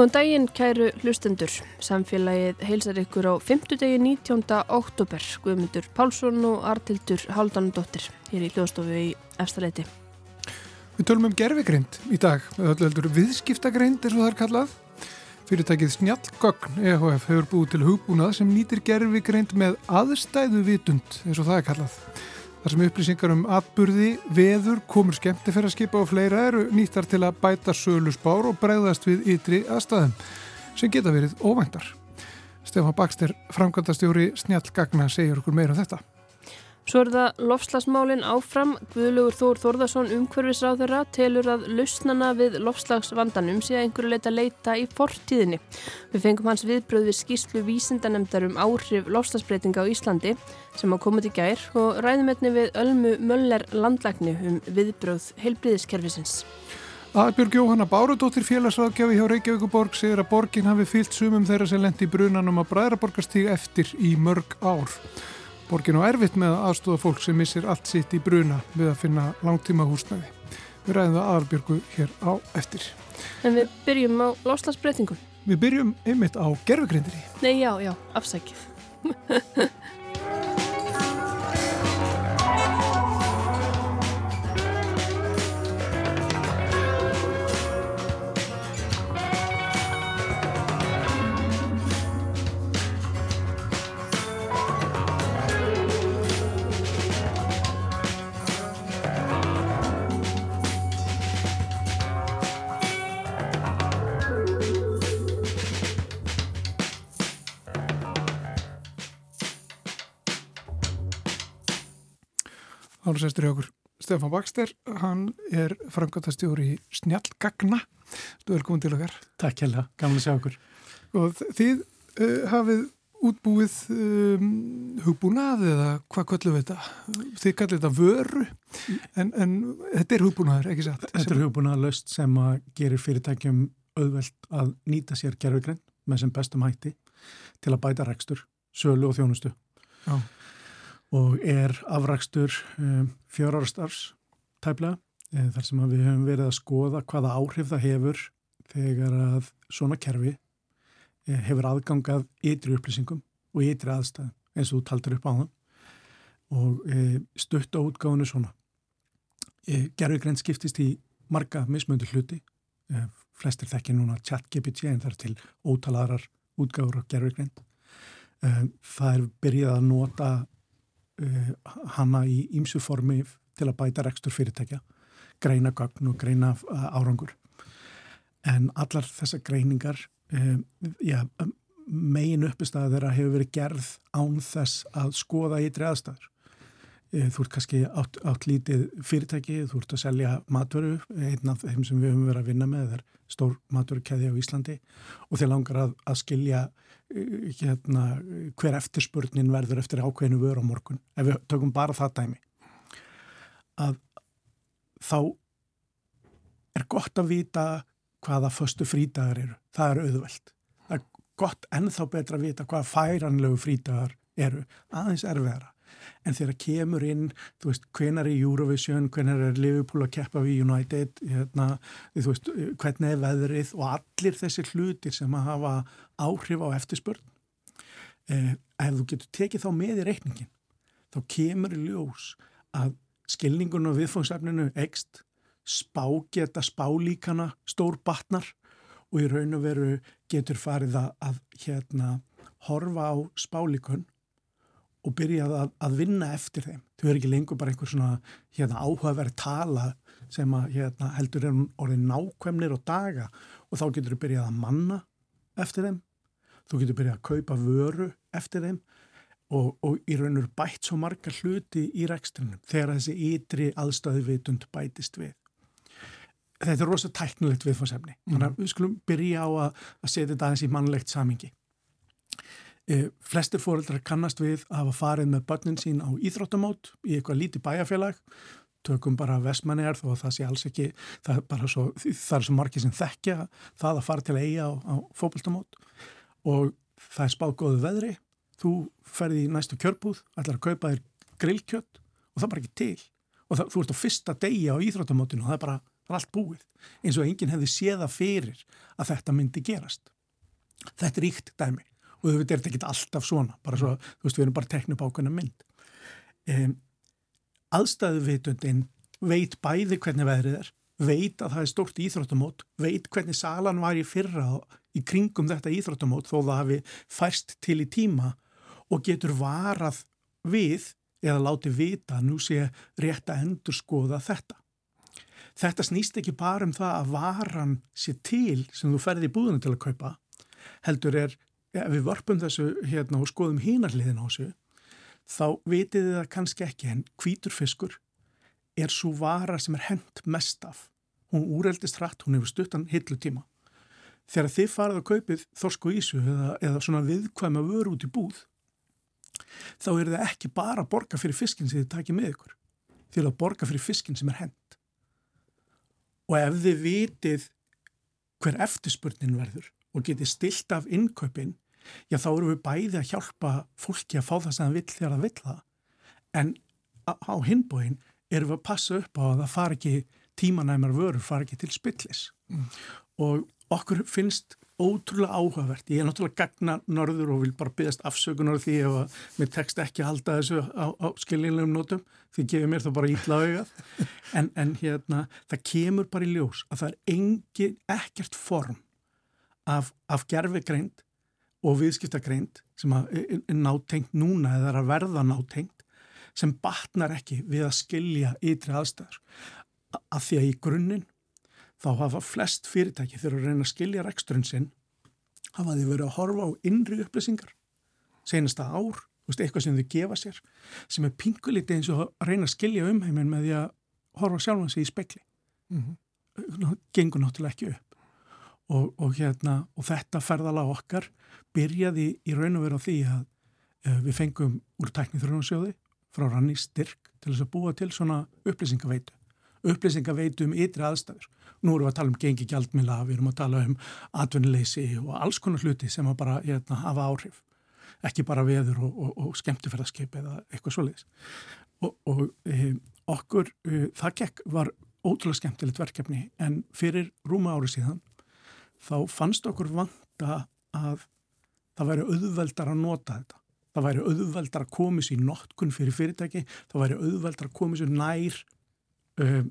Góðan daginn kæru hlustendur. Samfélagið heilsar ykkur á 5. degi 19. oktober. Guðmundur Pálsson og Artildur Haldanundóttir hér í hljóðstofu í Efstaleiti. Við tölum um gerfigreind í dag. Öldur viðskiptagreind er svo það er kallað. Fyrirtækið Snjallgögn EHF hefur búið til hugbúnað sem nýtir gerfigreind með aðstæðu vitund eins og það er kallað. Þar sem upplýsingar um atburði, veður, komur skemmtifæraskipa og fleira eru nýttar til að bæta sölu spár og bregðast við ytri aðstæðum sem geta verið óvæntar. Stefán Bakster, framkvæmdastjóri Snjallgagna, segir okkur meira um þetta. Svo er það lofslagsmálinn áfram. Guðlugur Þór Þórðarsson umhverfisráðara telur að lausnana við lofslagsvandanum sé að einhverju leita leita í fortíðinni. Við fengum hans viðbröð við skýrslu vísindanemndar um áhrif lofslagsbreytinga á Íslandi sem á komið til gær og ræðumetni við Ölmu Möller landlækni um viðbröð heilbriðiskerfisins. Aðbjörg Jóhanna Bárudóttir félagsráðgjafi hjá Reykjavíkuborg segir að borgin hafi fyllt sumum þeirra sem lendi í brunanum að bræðraborgastíg eftir í mörg ár. Borgin á erfitt með að aðstóða fólk sem missir allt sitt í bruna við að finna langtíma húsnæði. Við ræðum það aðarbjörgu hér á eftir. En við byrjum á loslasbreytingum. Við byrjum einmitt á gerfugrindinni. Nei, já, já, afsækið. Hálfsestur hjá okkur. Stefán Bakster, hann er framkvæmtastjóri Snjallgagna. Þú er velkomin til okkar. Takk hella, gaman að sjá okkur Og þið uh, hafið útbúið um, hugbúnað eða hvað kallum við þetta? Þið kallum þetta vöru en, en þetta er hugbúnaður, ekki satt? Þetta er hugbúnað löst sem að gerir fyrirtækjum auðvelt að nýta sér gerfugrein með sem bestum hætti til að bæta rekstur, sölu og þjónustu. Já og er afrakstur um, fjárárstars tæplega eh, þar sem við höfum verið að skoða hvaða áhrif það hefur þegar að svona kerfi eh, hefur aðgangað ytri upplýsingum og ytri aðstæðum eins og þú taldur upp á það og e, stutt á útgáðinu svona. E, Gerðugrein skiptist í marga mismöndu hluti, e, flestir þekkir núna chat-GPT en það er til ótalarar útgáður á gerðugrein. Það er byrjað að nota uh, hana í ímsu formi til að bæta rekstur fyrirtækja, greina gögn og greina uh, árangur. En allar þessar greiningar, uh, já, megin uppistæða þeirra hefur verið gerð án þess að skoða ytri aðstæður. Þú ert kannski átt, átt lítið fyrirtæki, þú ert að selja matvöru, einn af þeim sem við höfum verið að vinna með er stór matvörukeði á Íslandi og þeir langar að, að skilja hérna, hver eftirspurnin verður eftir ákveðinu vöru á morgun. Ef við tökum bara það dæmi. Að þá er gott að vita hvaða föstu frítagar eru. Það er auðvelt. Það er gott ennþá betra að vita hvaða færanlegu frítagar eru. Aðeins erfiðara en þegar kemur inn, þú veist, hvenar er Eurovision, hvenar er Liverpool að keppa við United, hérna, þú veist, hvernig er veðrið og allir þessi hlutir sem að hafa áhrif á eftirspörn. Eh, ef þú getur tekið þá með í reikningin, þá kemur í ljós að skilningun og viðfóngsefninu ekst, spá geta spálíkana, stór batnar og í raun og veru getur farið að hérna, horfa á spálíkun og byrjað að, að vinna eftir þeim. Þau eru ekki lengur bara einhver svona hérna, áhugaverð tala sem að, hérna, heldur er orðið nákvæmnir og daga og þá getur þau byrjað að manna eftir þeim. Þú getur byrjað að kaupa vöru eftir þeim og, og í raun og bætt svo marga hluti í rekstrinum þegar þessi ytri aðstöðu vitund bætist við. Þetta er rosalega tæknilegt viðfáðsefni. Mm. Þannig að við skulum byrja á að, að setja þetta aðeins í mannlegt samingi. E, flestir fóreldrar kannast við að hafa farið með börnin sín á íþróttamót í eitthvað lítið bæjarfélag. Tökum bara vestmanniðar þó að það sé alls ekki það er, svo, það er svo margir sem þekkja það að fara til eiga á, á fókbaltamót og það er spáð góðu veðri. Þú ferði í næstu kjörbúð ætlar að kaupa þér grillkjött og það er bara ekki til. Og það, þú ert á fyrsta degi á íþróttamótinu og það er bara, það er allt búið. Eins og enginn hefði séða fyrir að þetta myndi gerast. Þetta er íkt dæmi og þú veit, er þetta ekki alltaf svona bara svo, þú veist, við erum bara teknum bákuna mynd um, aðstæðu vitundin veit bæði hvernig veðrið er veit að það er stort íþróttamót veit hvernig salan var í fyrra í kringum þetta íþróttamót þó það hafi færst til í tíma og getur varað við eða láti vita að nú sé rétt að endur skoða þetta. Þetta snýst ekki bara um það að varan sé til sem þú ferði í búðunum til að kaupa, heldur er, ef við varpum þessu hérna og skoðum hínarliðin á þessu, þá vitið þið það kannski ekki en kvíturfiskur er svo vara sem er hent mest af. Hún úreldist hratt, hún hefur stuttan hillutíma. Þegar þið farið að kaupið þorsk og ísu eða, eða svona viðkvæma vöru út í búð, þá er það ekki bara að borga fyrir fiskin sem þið takir með ykkur því að borga fyrir fiskin sem er hend og ef þið vitið hver eftirspurnin verður og getið stilt af innkaupin já þá eru við bæði að hjálpa fólki að fá það sem það vill þegar það vill það en á hinbóin erum við að passa upp á að það far ekki tímanæmar vörur, far ekki til spillis mm. og okkur finnst ótrúlega áhugavert. Ég er náttúrulega gagna norður og vil bara byggast afsökunar því ef mér tekst ekki að halda þessu á, á skiljilegum nótum því gefur mér það bara ítla augað. En, en hérna, það kemur bara í ljós að það er engi, ekkert form af, af gerfegreind og viðskiptagreind sem er nátengt núna eða er að verða nátengt sem batnar ekki við að skilja ytri aðstæður. Að því að í grunninn þá hafa flest fyrirtæki þegar að reyna að skilja reksturinn sinn hafa því verið að horfa á innri upplýsingar senasta ár, eitthvað sem þau gefa sér sem er pingulítið eins og að reyna að skilja umheiminn með því að horfa sjálfan sig í spekli mm -hmm. gengur náttúrulega ekki upp og, og, hérna, og þetta ferðala okkar byrjaði í raun og veru á því að uh, við fengum úr tæknið þrjóðansjóði frá ranni styrk til þess að búa til svona upplýsingaveitu upplýsingaveitu um ytri aðstæður Nú erum við að tala um gengi gjaldmila, við erum að tala um atvinnuleysi og alls konar hluti sem að bara hérna, hafa áhrif. Ekki bara veður og, og, og skemmtifærðarskip eða eitthvað svoleiðis. Og, og e, okkur, e, það gekk, var ótrúlega skemmtilegt verkefni en fyrir rúma ári síðan þá fannst okkur vanta að það væri auðveldar að nota þetta. Það væri auðveldar að koma sér notkun fyrir fyrirtæki, það væri auðveldar að koma sér nær um,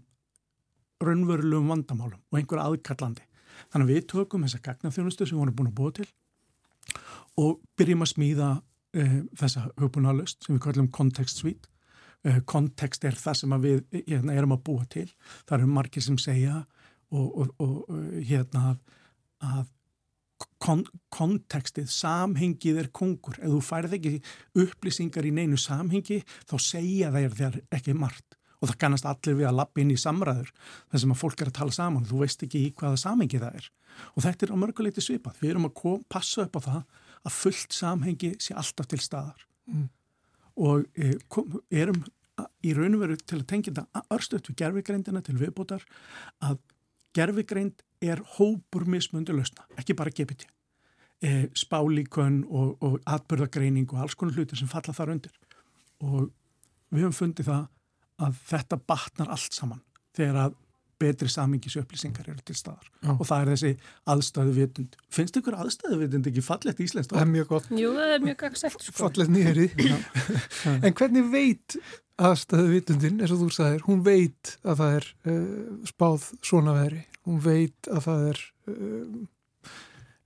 raunverulegum vandamálum og einhver aðkallandi. Þannig að við tökum þessa gagnaþjónustu sem við vorum búin að búa til og byrjum að smíða uh, þessa hugbúinalust sem við kallum context suite. Uh, kontekst er það sem við hérna, erum að búa til. Það eru margir sem segja og, og, og uh, hérna að kon kontekstið, samhengið er kongur. Ef þú færð ekki upplýsingar í neinu samhengi þá segja þær þér ekki margt. Og það kannast allir við að lappa inn í samræður þar sem að fólk er að tala saman. Þú veist ekki í hvaða samengi það er. Og þetta er á mörguleiti svipað. Við erum að kom, passa upp á það að fullt samhengi sé alltaf til staðar. Mm. og e, kom, erum í raun og veru til að tengja þetta örstuðt við gerfigreindina til viðbútar að gerfigreind er hópur mismundu lausna, ekki bara GPT e, spálíkön og, og atbyrðagreining og alls konar hlutir sem falla þar undir. Og við höfum fundið það að þetta batnar allt saman þegar að betri samingisupplýsingar eru til staðar. Já. og það er þessi aðstæðu vitund finnst ykkur aðstæðu vitund ekki fallett íslenskt? Það er mjög gott. Jú, það er mjög gagsett sko. Fallett nýjari En hvernig veit aðstæðu vitundin eins og þú sagðir, hún veit að það er uh, spáð svona veri hún veit að það er uh,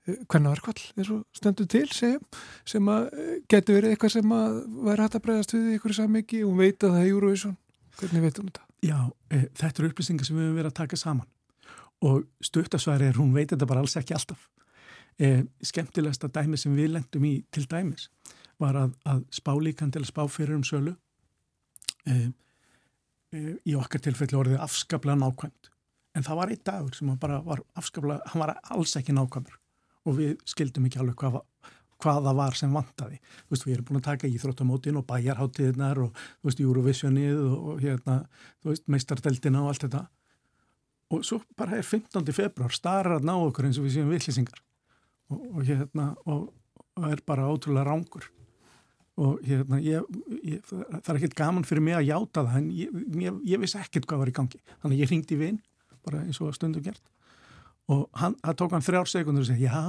hvernig var kvall eins og stendur til segjum, sem að uh, getur verið eitthvað sem að væri hægt að bregðast við ykkur sammyggi hún veit að það er Eurovision. Hvernig veitum þetta? Já, e, þetta eru upplýsingar sem við höfum verið að taka saman. Og stuttasværi er hún veit þetta bara alls ekki alltaf. E, skemmtilegasta dæmi sem við lendum í til dæmis var að, að spálíkan til að spá fyrir um sölu e, e, í okkar tilfelli orðið afskaplega nákvæmt. En það var einn dagur sem bara var afskaplega, hann var alls ekki nákvæmur og við skildum ekki alveg hvað, hvað það var sem vantaði. Þú veist, við erum búin að taka íþróttamótin og bæjarháttiðnar og, þú veist, Eurovisionið og, og hérna, þú veist, meistardeldina og allt þetta. Og svo bara er 15. februar starrað ná okkur eins og við séum villisingar. Og, og hérna, og er bara ótrúlega rángur. Og hérna, ég, ég, það er ekkert gaman fyrir mig að játa það, en ég, ég, vissi ekkert hvað var í gangi. Þannig ég ringdi við inn bara eins og stundum gert. Og hann, það tók hann þrjár sekundur og segi já,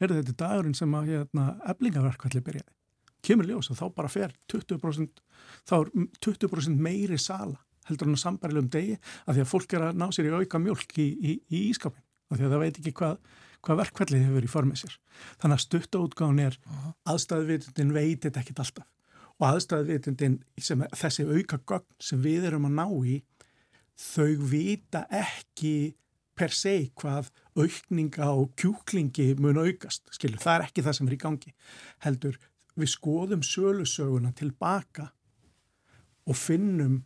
er þetta dagurinn sem að hérna, eblingaverkvalli byrjaði. Kemur ljós og þá bara fer 20% þá er 20% meiri sala heldur hann á sambarilegum degi af því að fólk er að ná sér í auka mjölk í, í, í ískapin af því að það veit ekki hvað, hvað verkvallið hefur í formið sér. Þannig að stuttaútgáðun er aðstæðvitundin veitit ekkit alltaf. Og aðstæðvitundin sem þessi auka gögn sem við erum að ná í þau vita ekki per se hvað aukninga og kjúklingi mun aukast, skilur, það er ekki það sem er í gangi. Heldur við skoðum sölusöguna tilbaka og finnum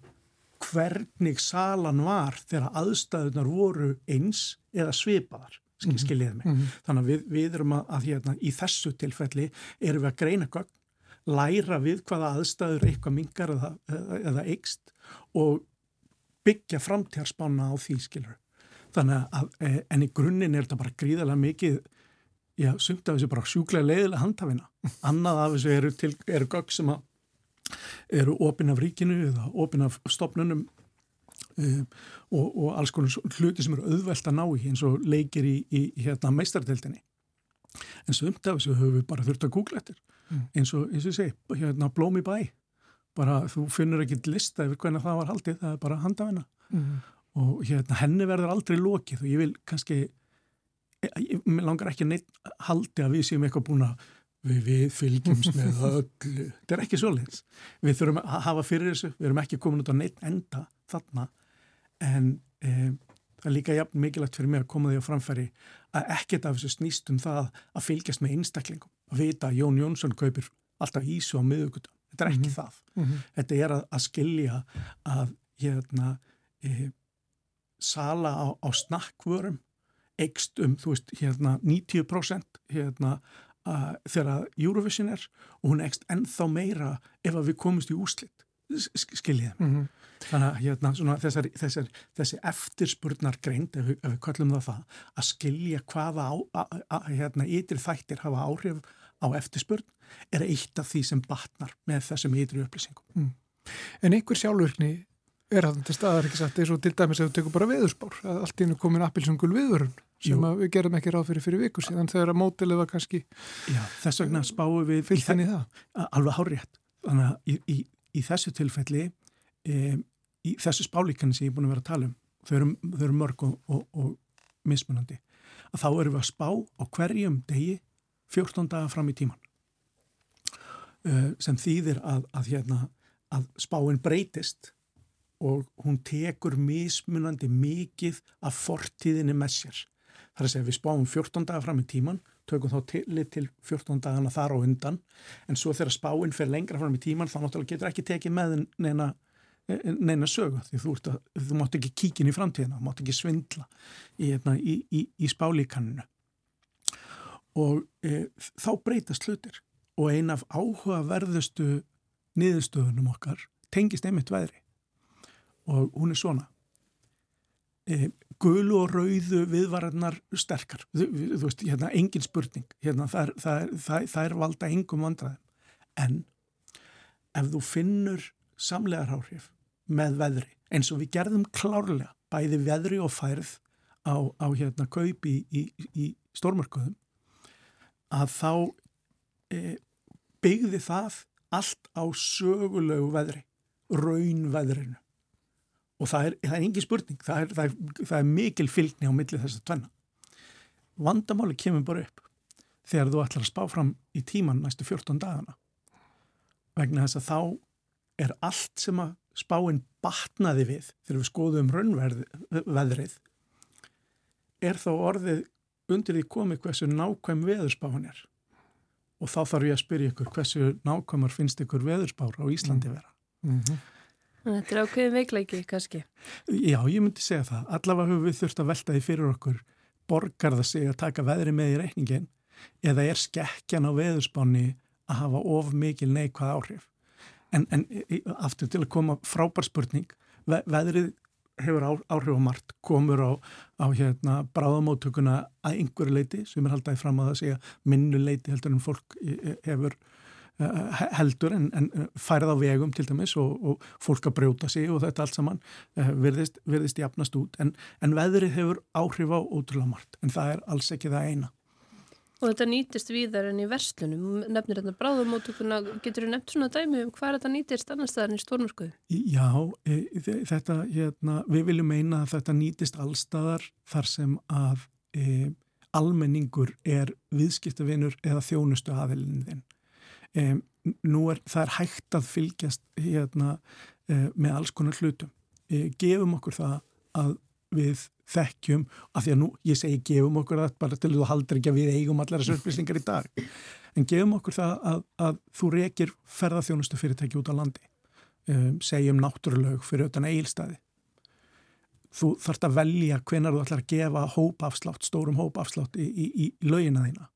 hvernig salan var þegar aðstæðunar voru eins eða svipaðar. Skiljiðið mig. Mm -hmm. Þannig að við, við erum að, að hérna, í þessu tilfelli erum við að greina gögn, læra við hvaða aðstæður eitthvað mingar eða, eða, eikst og byggja framtíðarspána á því, skilur. Þannig að, e, en í grunninn er þetta bara gríðarlega mikið já, sumt af þessu bara sjúklega leiðilega handhafina. Annað af þessu eru, til, eru gögg sem eru opinn af ríkinu eða opinn af stopnunum um, og, og alls konar hluti sem eru auðvelt að ná í eins og leikir í, í hérna, meistardeltinni. En sumt af þessu höfum við bara þurft að googla eftir. Mm. Eins og, eins og ég segi, hérna blóm í bæ. Bara þú finnur ekkit lista yfir hvernig það var haldið, það er bara handhafina. Mm. Og hérna henni verður aldrei lokið og ég vil kannski mér langar ekki neitt haldi að við séum eitthvað búin að við, við fylgjumst með öllu. Þetta er ekki svolítið við þurfum að hafa fyrir þessu, við erum ekki komin út á neitt enda þarna. En e, það er líka jafn mikilvægt fyrir mig að koma því á framfæri að ekkert af þessu snýst um það að fylgjast með einstaklingum, að vita að Jón Jónsson kaupir alltaf ísu á miðugutum þetta er ekki mm -hmm. það, mm -hmm. þetta er að, að skilja að hérna e, sala á, á snakkvörum eikst um, þú veist, hérna 90% hérna uh, þegar Eurovision er og hún eikst ennþá meira ef að við komumst í úslitt skiljið mm -hmm. þannig að hérna, svona, þessar, þessar, þessi eftirspurnar greind, ef, ef við kallum það það að skilja hvaða a, hérna, þættir hafa áhrif á eftirspurn er eitt af því sem batnar með þessum ytri upplýsingum mm. En einhver sjálfurkni er það til staðar ekki satt eins og til dæmis ef við tekum bara veðurspár að allt ínum komin appilsungul viðvörun sem við gerum ekki ráð fyrir fyrir viku síðan þegar að mótilið var kannski Já, þess vegna spáum við fyllt henni það. Alveg hárétt þannig að í, í, í þessu tilfelli e, í þessu spálíkanni sem ég er búin að vera að tala um þau eru, þau eru mörg og, og, og mismunandi að þá erum við að spá á hverjum degi 14 daga fram í tíman e, sem þýðir að, að, hérna, að spáinn breytist og hún tekur mismunandi mikið af fortíðinni með sér. Það er að segja við spáum 14 dagar fram í tíman, tökum þá til, til 14 dagana þar á undan, en svo þegar spáinn fer lengra fram í tíman þá náttúrulega getur ekki tekið með neina, neina sögu því þú, að, þú mátt ekki kíkin í framtíðina, þú mátt ekki svindla í, hérna, í, í, í spálíkaninu. Og e, þá breytast hlutir og ein af áhugaverðustu niðurstöðunum okkar tengist einmitt veðri og hún er svona. E, gulu og rauðu viðvarannar sterkar. Þú, þú veist, hérna, engin spurning. Hérna, það, það, það, það er valda engum vandraðum en ef þú finnur samlegarháhrif með veðri eins og við gerðum klárlega bæði veðri og færð á, á hérna kaupi í, í, í stórmarkuðum að þá e, byggði það allt á sögulegu veðri raunveðrinu og það er, það er engin spurning, það er, það, er, það er mikil fylgni á milli þess að tvenna. Vandamáli kemur bara upp þegar þú ætlar að spá fram í tíman næstu 14 dagana vegna þess að þá er allt sem að spáinn batnaði við þegar við skoðum raunveðrið er þá orðið undir því komið hversu nákvæm veðurspáinn er og þá þarf ég að spyrja ykkur hversu nákvæmar finnst ykkur veðurspár á Íslandi vera. Mm -hmm. Þetta er ákveðin veikleiki, kannski. Já, ég myndi segja það. Allavega höfum við þurft að velta því fyrir okkur borgar það sig að taka veðri með í reikningin eða er skekkjan á veðurspáni að hafa of mikil neikvað áhrif. En, en aftur til að koma frábær spurning, ve veðrið hefur áhrif á margt, komur á, á hérna, bráðamóttökuna að einhverju leiti sem er haldaði fram að það segja minnu leiti heldur en fólk hefur uh, heldur en, en færð á vegum til dæmis og, og fólk að brjóta sig og þetta allt saman uh, virðist, virðist jafnast út en, en veðrið hefur áhrif á ótrúlega margt en það er alls ekki það eina. Og þetta nýtist víðar enn í verslunum, nefnir þetta bráðumótökuna, getur þú nefnt svona dæmi um hvað þetta nýtist annar staðar enn í stórmörkuðu? Já, e, þetta, hérna, við viljum meina að þetta nýtist allstaðar þar sem að e, almenningur er viðskiptavinur eða þjónustu aðelinni E, nú er það er hægt að fylgjast hérna, e, með alls konar hlutum. E, gefum okkur það að við þekkjum, af því að nú ég segi gefum okkur það bara til þú haldur ekki að við eigum allar þessu upplýsingar í dag. En gefum okkur það að, að þú rekir ferðarþjónustu fyrirtæki út á landi. Um, segjum náttúruleg fyrir utan eigilstaði þú þarfst að velja hvenar þú ætlar að gefa hópafslátt, stórum hópafslátt í, í, í, í laugina þína.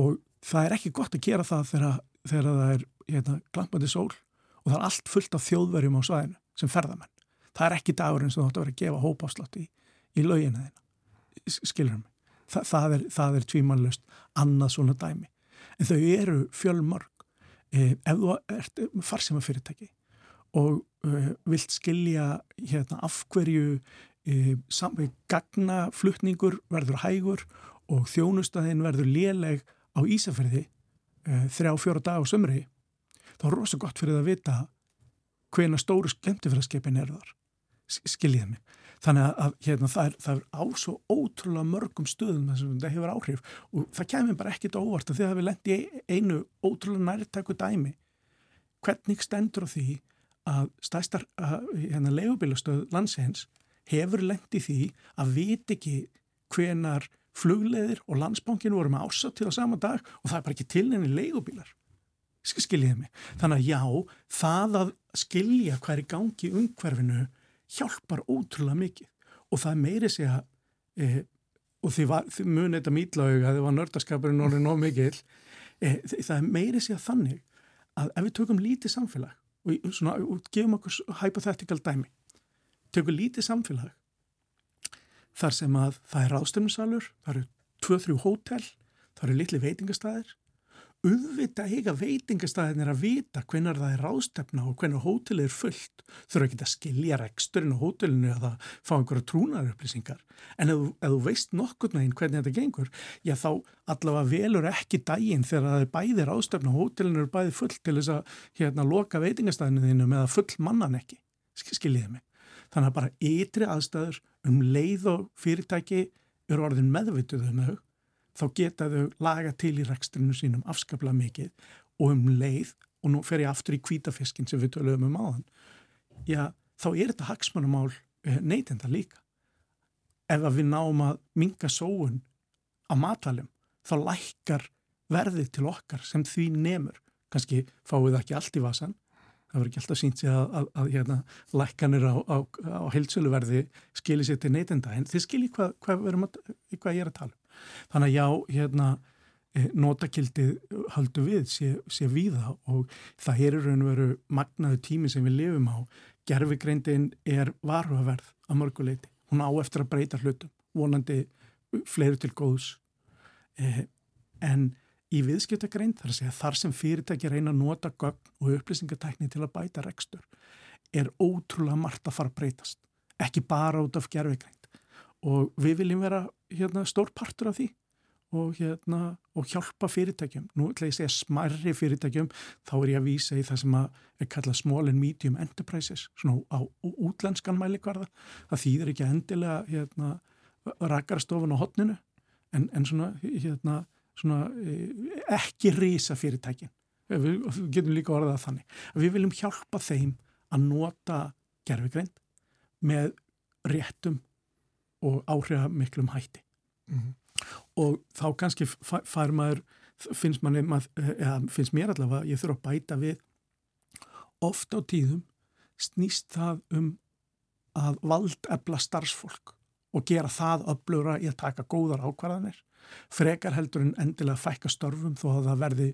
Og það er ekki gott að gera það þegar, þegar það er hérna, glampandi sól og það er allt fullt af þjóðverjum á svæðinu sem ferðamenn. Það er ekki dagurinn sem þú ætti að vera að gefa hópafslátt í í laugina þeina skilurum mig, Þa, það er, er tvímanlust annað svona dæmi. En þau eru fjölmörg. Eh, ef þú ert farsima fyrirtæki og eh, vilt skilja hérna, af hverju eh, gagna flutningur verður hægur og þjónustæðin verður léleg á Ísafjörði eh, þrjá fjóra dag á sömri þá er rosa gott fyrir það að vita hvena stóru skemmtifræðskepin er þar. Skiljiða mig. Þannig að hérna, það, er, það er á svo ótrúlega mörgum stöðum þess að þetta hefur áhrif og það kemur bara ekkit óvart að við lendi einu ótrúlega nærtæku dæmi. Hvernig stendur á því að stæstar hérna, leigubilastöð landsins hefur lendi því að vit ekki hvenar flugleðir og landsbankin voru með ásatið á sama dag og það er bara ekki til enni leigubilar skiljiði mig. Þannig að já, það að skilja hvað er í gangi umhverfinu hjálpar ótrúlega mikið. Og það meiri sig að e, og því, því muni þetta það var nördaskapurinn orðið nóg mikil e, það meiri sig að þannig að ef við tökum lítið samfélag og, svona, og gefum okkur hypothetical dæmi. Tökum lítið samfélag þar sem að það er ráðstöfnusalur það eru 2-3 hótel það eru litli veitingastæðir auðvita eiga veitingastæðin er að vita hvenar það er ráðstefna og hvenar hótelið er fullt. Þurfa ekki að skilja reksturinn á hótelinu eða fá einhverja trúnarupplýsingar en ef, ef þú veist nokkur neginn hvernig þetta gengur, já þá allavega velur ekki dægin þegar það er bæði ráðstefna og hótelinu er bæði fullt til þess að hérna loka veitingastæðinu þínu með að full mannan ekki, skiljiði mig þannig að bara ytri aðstæður um leið og fyrirtæki eru orðin meðvituð um þau þá geta þau laga til í rekstrinu sínum afskaplega mikið og um leið, og nú fer ég aftur í kvítafiskin sem við töluðum um áðan, já, þá er þetta hagsmannumál eh, neytenda líka. Ef við náum að minga sóun á matalum, þá lækkar verðið til okkar sem því nemur. Kanski fáið það ekki allt í vasan, það verður ekki alltaf sínt sig að, að, að hérna, lækkanir á, á, á heilsöluverði skilir sér til neytenda, en þið skilir hvað, hvað, hvað ég er að tala um. Þannig að já, hérna, eh, notakildið haldu við sé, sé víða og það er raun og veru magnaðu tími sem við lifum á. Gerfigreindin er varhugaverð að mörguleiti. Hún á eftir að breyta hlutum, vonandi fleiri til góðs. Eh, en í viðskiptagreind þar að segja þar sem fyrirtæki reyna að nota gögn og upplýsingatækni til að bæta rekstur er ótrúlega margt að fara að breytast. Ekki bara út af gerfigreind og við viljum vera hérna, stór partur af því og, hérna, og hjálpa fyrirtækjum. Nú ætla ég að segja smarri fyrirtækjum, þá er ég að vísa í það sem er kallað small and medium enterprises, svona á útlenskan mælikvarða. Það þýðir ekki endilega hérna, rakarstofun á hotninu, en, en svona, hérna, svona e, ekki reysa fyrirtækin. Við, við getum líka orðað þannig. Við viljum hjálpa þeim að nota gerfigreind með réttum og áhrifa miklum hætti mm -hmm. og þá kannski fær maður finnst, manni, eða, finnst mér allavega ég þurfa að bæta við oft á tíðum snýst það um að valdefla starfsfólk og gera það öflura í að taka góðar ákvarðanir frekar heldur en endilega fækka störfum þó að það verði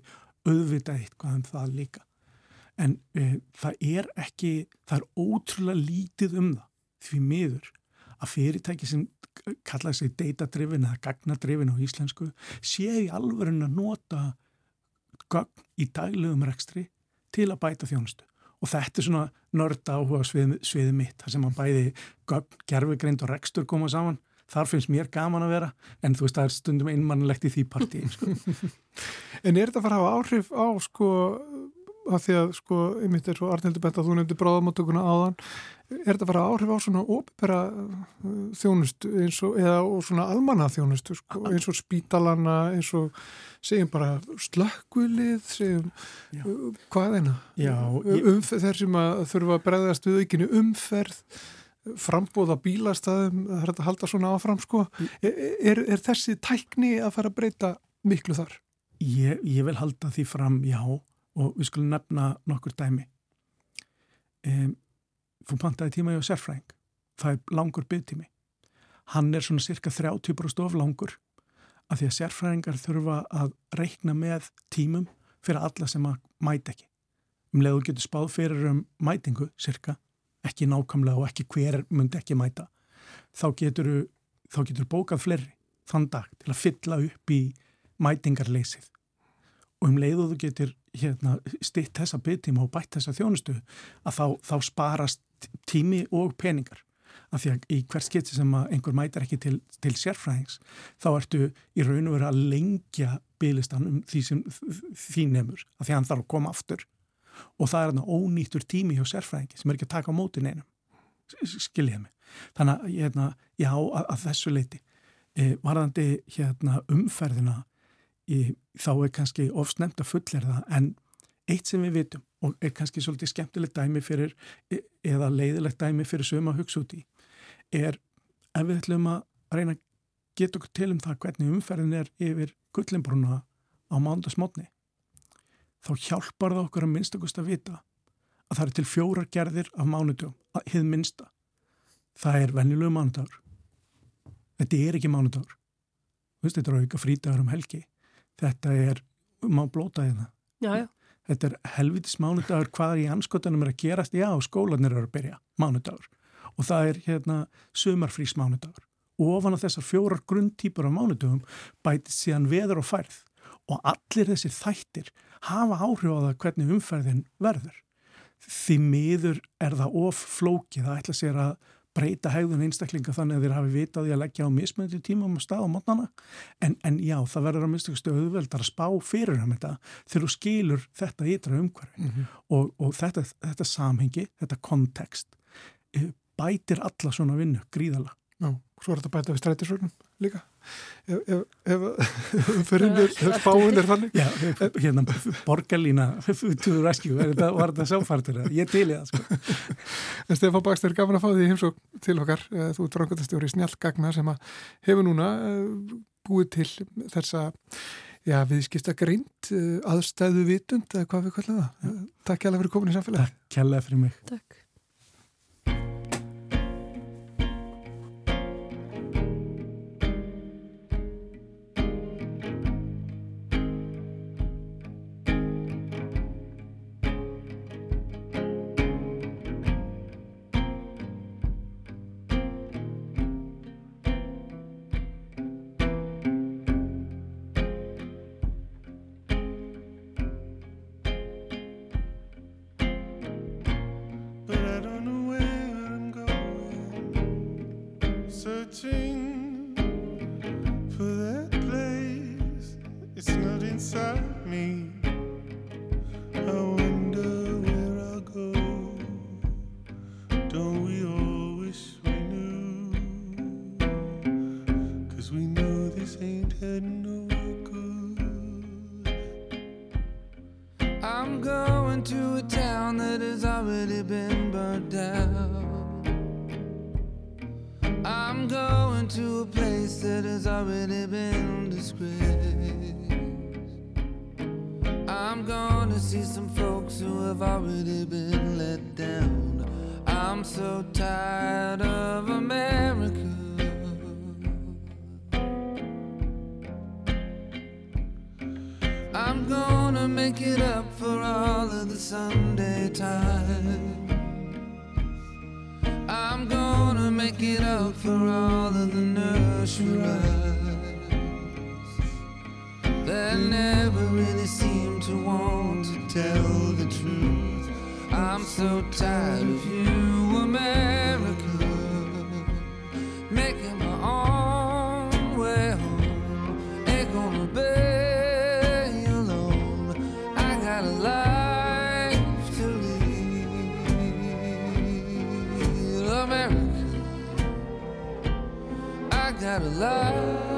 auðvitað eitthvað um það líka. En e, það er ekki það er ótrúlega lítið um það því miður að fyrirtæki sem kallaði sig data-driven eða gagna-driven á íslensku séu í alverðin að nota gögn í daglegum rekstri til að bæta þjónustu. Og þetta er svona nörda áhuga svið, sviði mitt þar sem hann bæði gögn, gerfugreind og rekstur koma saman þar finnst mér gaman að vera en þú veist það er stundum einmannlegt í því partí sko. En er þetta að fara að hafa áhrif á sko að því að sko, einmitt er svo Arnildur bent að þú nefndi bráðamáttökuna áðan er þetta að fara áhrif á svona ópera uh, þjónustu eins og eða svona almanna þjónustu sko, eins og spítalana eins og segjum bara slökkvilið segjum Já. Uh, hvað eina umferð þeir sem að þurfa að breyðast við aukinu umferð frambóða bílastæðum það er að halda svona áfram sko. Er, er, er þessi tækni að fara að breyta miklu þar? Ég, ég vil halda því fram, já og við skulum nefna nokkur dæmi. Um, þú pantaði tíma hjá sérfræðing. Það er langur byggtími hann er svona cirka 30% of langur af því að sérfræðingar þurfa að reikna með tímum fyrir alla sem að mæta ekki. Um leðu getur spáð fyrir um mætingu cirka, ekki nákvæmlega og ekki hver myndi ekki mæta þá getur, þá getur bókað fleiri þann dag til að fylla upp í mætingarleysið. Og um leiðu þú getur hérna, stitt þessa byggtíma og bætt þessa þjónustu að þá, þá sparast tími og peningar. Af því að í hvers geti sem einhver mætar ekki til, til sérfræðings þá ertu í raun og veru að lengja bygglistan um því sem þín nefnur af því að hann þarf að koma aftur og það er þarna ónýttur tími hjá sérfræðingi sem er ekki að taka á mótin einum skiljiði mig? Þannig að hérna, já að, að þessu leiti e, varðandi hérna, umferðina í, þá er kannski ofsnemt að fullera það en eitt sem við vitum og er kannski svolítið skemmtilegt dæmi fyrir e, eða leiðilegt dæmi fyrir sögum að hugsa út í er ef við ætlum að reyna að geta okkur til um það hvernig umferðin er yfir gullinbruna á mándasmotni þá hjálpar það okkur að minnstakust að vita að það er til fjórar gerðir af mánudjum, að hið minnsta. Það er vennilegu mánudagur. Þetta er ekki mánudagur. Þetta er auka frítagur um helgi. Þetta er, má blóta það já, já. þetta er helvitis mánudagur hvað er í anskotanum er að gerast? Já, skólanir eru að byrja, mánudagur. Og það er hérna sömarfrís mánudagur og ofan á þessar fjórar grundtýpur af mánudagum bætist síðan veður og færð og allir þessi þættir hafa áhrif á það hvernig umferðin verður því miður er það of flókið að ætla sér að breyta hegðun einstaklinga þannig að þeir hafi vitaði að leggja á mismöndi tímum og stað á mótnana en, en já, það verður að minnstakustu auðveldar að spá fyrir um þetta þegar þú skilur þetta ytra umhverfi mm -hmm. og, og þetta, þetta samhengi, þetta kontekst eh, bætir alla svona vinnu gríðala. Já, svo er þetta bæta við strætisvögnum líka ef umferðinir spáin er þannig. Já, hérna borgarlína to rescue, var þetta sáfartur ég til í það sko. En Stefán Bakstur, gafin að fá því heimsók til okkar, eh, þú er drangotastjóri Snjallgagna sem að hefur núna eh, búið til þessa já, viðskipta greint eh, aðstæðu vitund, eða hvað við kallum það. Takk kjærlega fyrir komin í samfélagi Takk kjærlega fyrir mig. Takk out of love.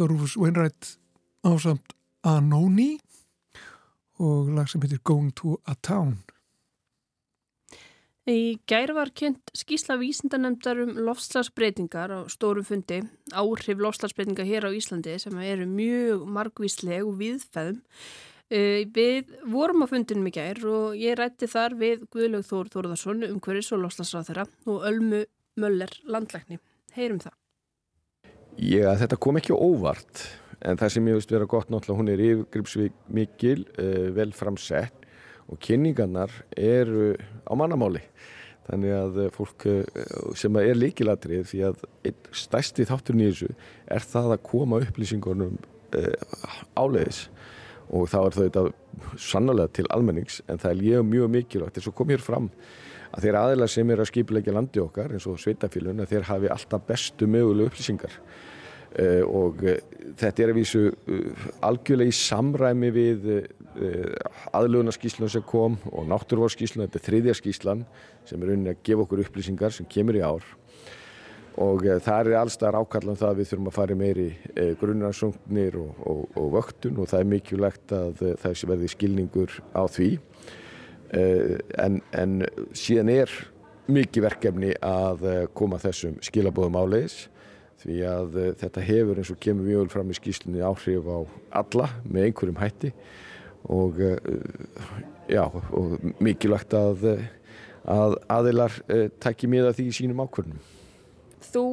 Var Rufus Wainwright ásamt Anoni og lag sem heitir Going to a Town. Í gær var kynnt skísla vísindanemndar um lofslagsbreytingar á stórum fundi, áhrif lofslagsbreytinga hér á Íslandi sem eru mjög margvísleg og viðfæðum. Við vorum á fundinum í gær og ég rætti þar við Guðlaug Þór Þórðarsson um hverjus og lofslagsráþara og Ölmu Möller landlækni. Heyrum það. Já, þetta kom ekki óvart en það sem ég veist vera gott náttúrulega hún er yfirgripsvík mikil, uh, vel framsett og kynningarnar eru á mannamáli. Þannig að eh, fólk uh, sem er líkilatrið því að stærsti þátturinn í þessu er það að koma upplýsingunum uh, áleiðis. Og þá er það sannlega til almennings en það er mjög mikilvægt. Þess að koma hér fram að þeir aðeila sem er að skipilegja landi okkar eins og sveitafélun að þeir hafi alltaf bestu mögulegu upplýsingar. Uh, og uh, þetta er að vísu uh, algjörlega í samræmi við aðlugunarskíslun sem kom og náttúrvarskíslun, þetta er þriðja skíslan sem er unni að gefa okkur upplýsingar sem kemur í ár. Og það er allstað ákallan það að við þurfum að fara meiri grunnarsóknir og, og, og vöktun og það er mikilvægt að það verði skilningur á því en, en síðan er mikið verkefni að koma þessum skilabóðum áleiðis því að uh, þetta hefur eins og kemur mjög vel fram í skýslunni áhrif á alla með einhverjum hætti og, já, og mikilvægt að, að aðilar tækja miða því í sínum ákvörnum. Þú,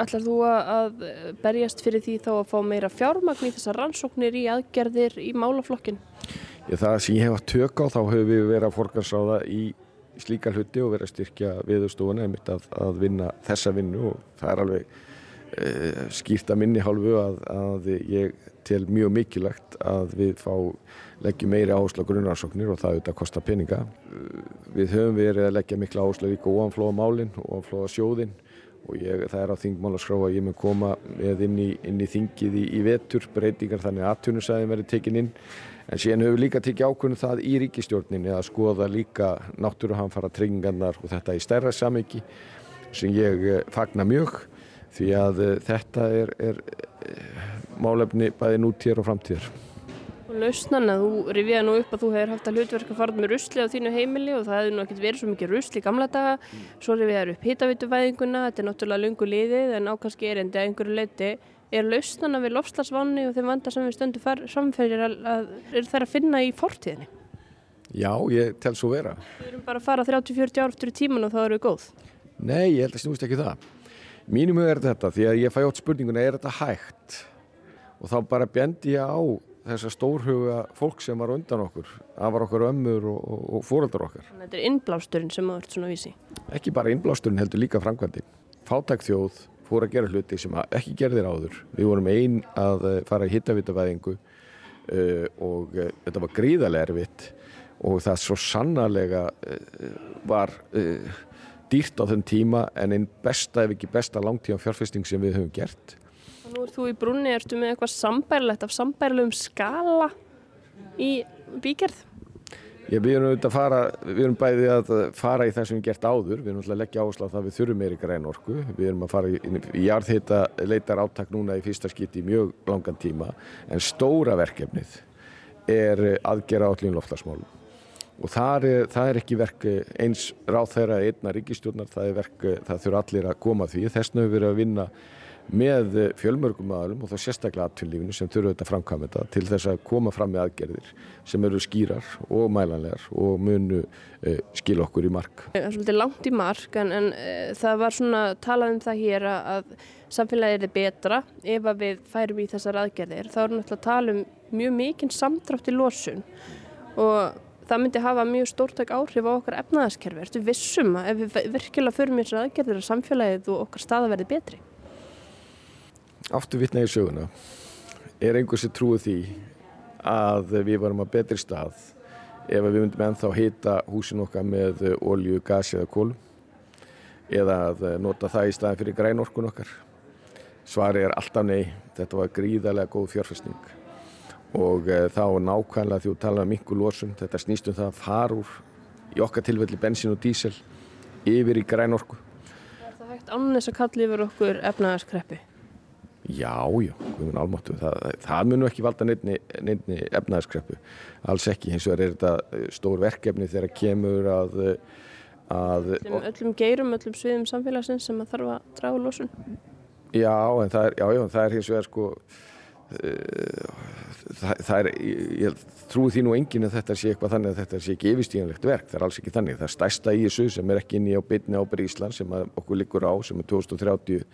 ætlar þú að berjast fyrir því þá að fá meira fjármagn í þessar rannsóknir í aðgerðir í málaflokkin? Já, það sem ég hef að tökka á þá hefur við verið að forgansráða í slíkar hluti og verið að styrkja viðstofuna að, að vinna þessa vinnu og það er alveg Eh, skýrt að minni hálfu að, að ég tel mjög mikilvægt að við fá leggjum meiri áherslu á grunnarsóknir og það auðvitað kostar peninga. Eh, við höfum verið að leggja mikla áherslu líka óanflóða málinn, óanflóða sjóðinn og ég, það er á þingmálaskrá að ég mun koma með inn í, inn í þingið í, í vetur breytingar þannig að atvinnusæðin verið tekinn inn en síðan við líka tekið ákvörnum það í ríkistjórninni að skoða líka náttúruhanfara tryggingarnar og þetta í stærra samiki sem ég eh, fagna mjög því að uh, þetta er, er uh, málefni bæði nútíðar og framtíðar. Og lausnana, þú rifiða nú upp að þú hefur haft að hlutverka farað með rusli á þínu heimili og það hefur nú ekkert verið svo mikið rusli í gamla daga. Svo rifiðar upp hitavituvæðinguna, þetta er náttúrulega lungu liðið en ákanski er endi að einhverju leiti. Er lausnana við lofslagsvanni og þeim vanda sem við stöndum samfærir að, að er það að finna í fortíðinni? Já, ég tel svo vera. Við erum bara að fara 30-40 ár eftir tíman og þá erum við góð. Nei, ég held að snúist ekki það. Mínum er þetta því að ég fæ átt spurninguna, er þetta hægt? Og þá bara bendi ég á þessa stórhuga fólk sem var undan okkur af var okkar ömmur og, og, og fóröldar okkar. Þannig að þetta er innblásturinn sem þú ert svona vísi. Ekki bara innblásturinn heldur líka framkvæmdi. Fátæk þjóð fór að gera hluti sem ekki gerðir áður. Við vorum einn að eh, fara í hittavitavæðingu uh, og uh, þetta var gríðarlega erfitt og það svo sannarlega uh, var dýrt á þenn tíma en einn besta ef ekki besta langtíma fjárfesting sem við höfum gert Og nú ert þú í brunni, ertu með eitthvað sambærilegt af sambærilegum skala í bíkerð? Já, við erum fara, við erum bæði að fara í það sem við gert áður, við erum alltaf að leggja áherslu á það að við þurfum meiri græn orku, við erum að fara í, í jarðhita leitar áttak núna í fyrsta skipti í mjög langan tíma, en stóra verkefnið er aðgera állíðin loftlagsmálum og það er, það er ekki verk eins ráð þeirra einna ríkistjórnar, það er verk, það þurfa allir að koma því, þessna hefur við verið að vinna með fjölmörgum aðalum og þá sérstaklega aðtjónlífinu sem þurfa þetta framkvæmita til þess að koma fram með aðgerðir sem eru skýrar og mælanlegar og munu uh, skil okkur í mark. Það er svolítið langt í mark en, en uh, það var svona talað um það hér að samfélagið er betra ef að við færum í þessar aðgerðir. Það er náttúrulega að tala um mjög mikinn samdrátt í losun og það myndi hafa mjög stórtæk áhrif á okkar efnaðaskerfi. Ertu vissum að ef við virkilega förum í þessar aðgerðir að samfélagið og okkar staða verði betri? Aftur vitna í söguna. Er einhversi trúið því að við varum að betri stað ef við myndum ennþá hýta húsin okkar með olju, gas eða kól eða að nota það í staðin fyrir grænorkun okkar? Svari er alltaf nei. Þetta var gríðarlega góð fjárfæstning og e, þá nákvæmlega því að tala um yngur losum þetta snýstum það að fara úr í okkar tilfelli bensin og dísel yfir í grænorku. Er það hægt ánnes að kalli yfir okkur efnaðarskreppi? Já, já, guðminn álmáttu. Það, það mun ekki valda nefni, efnaðarskreppu. Alls ekki, hins vegar er þetta eh, stór verkefni þegar kemur að... að Sem öllum geirum, öllum sviðum samfélagsins sem að þarf að draga lósun. Já, en það er, já, já, það er hins vegar sko... Uh, það, það er, ég, trúi því nú enginn að þetta sé eitthvað þannig að þetta sé ekki yfirstíðanlegt verk. Það er alls ekki þannig. Það er stærsta í þessu sem er ekki inn í á bytni ábyrð Ísland sem okkur liggur á sem er 2030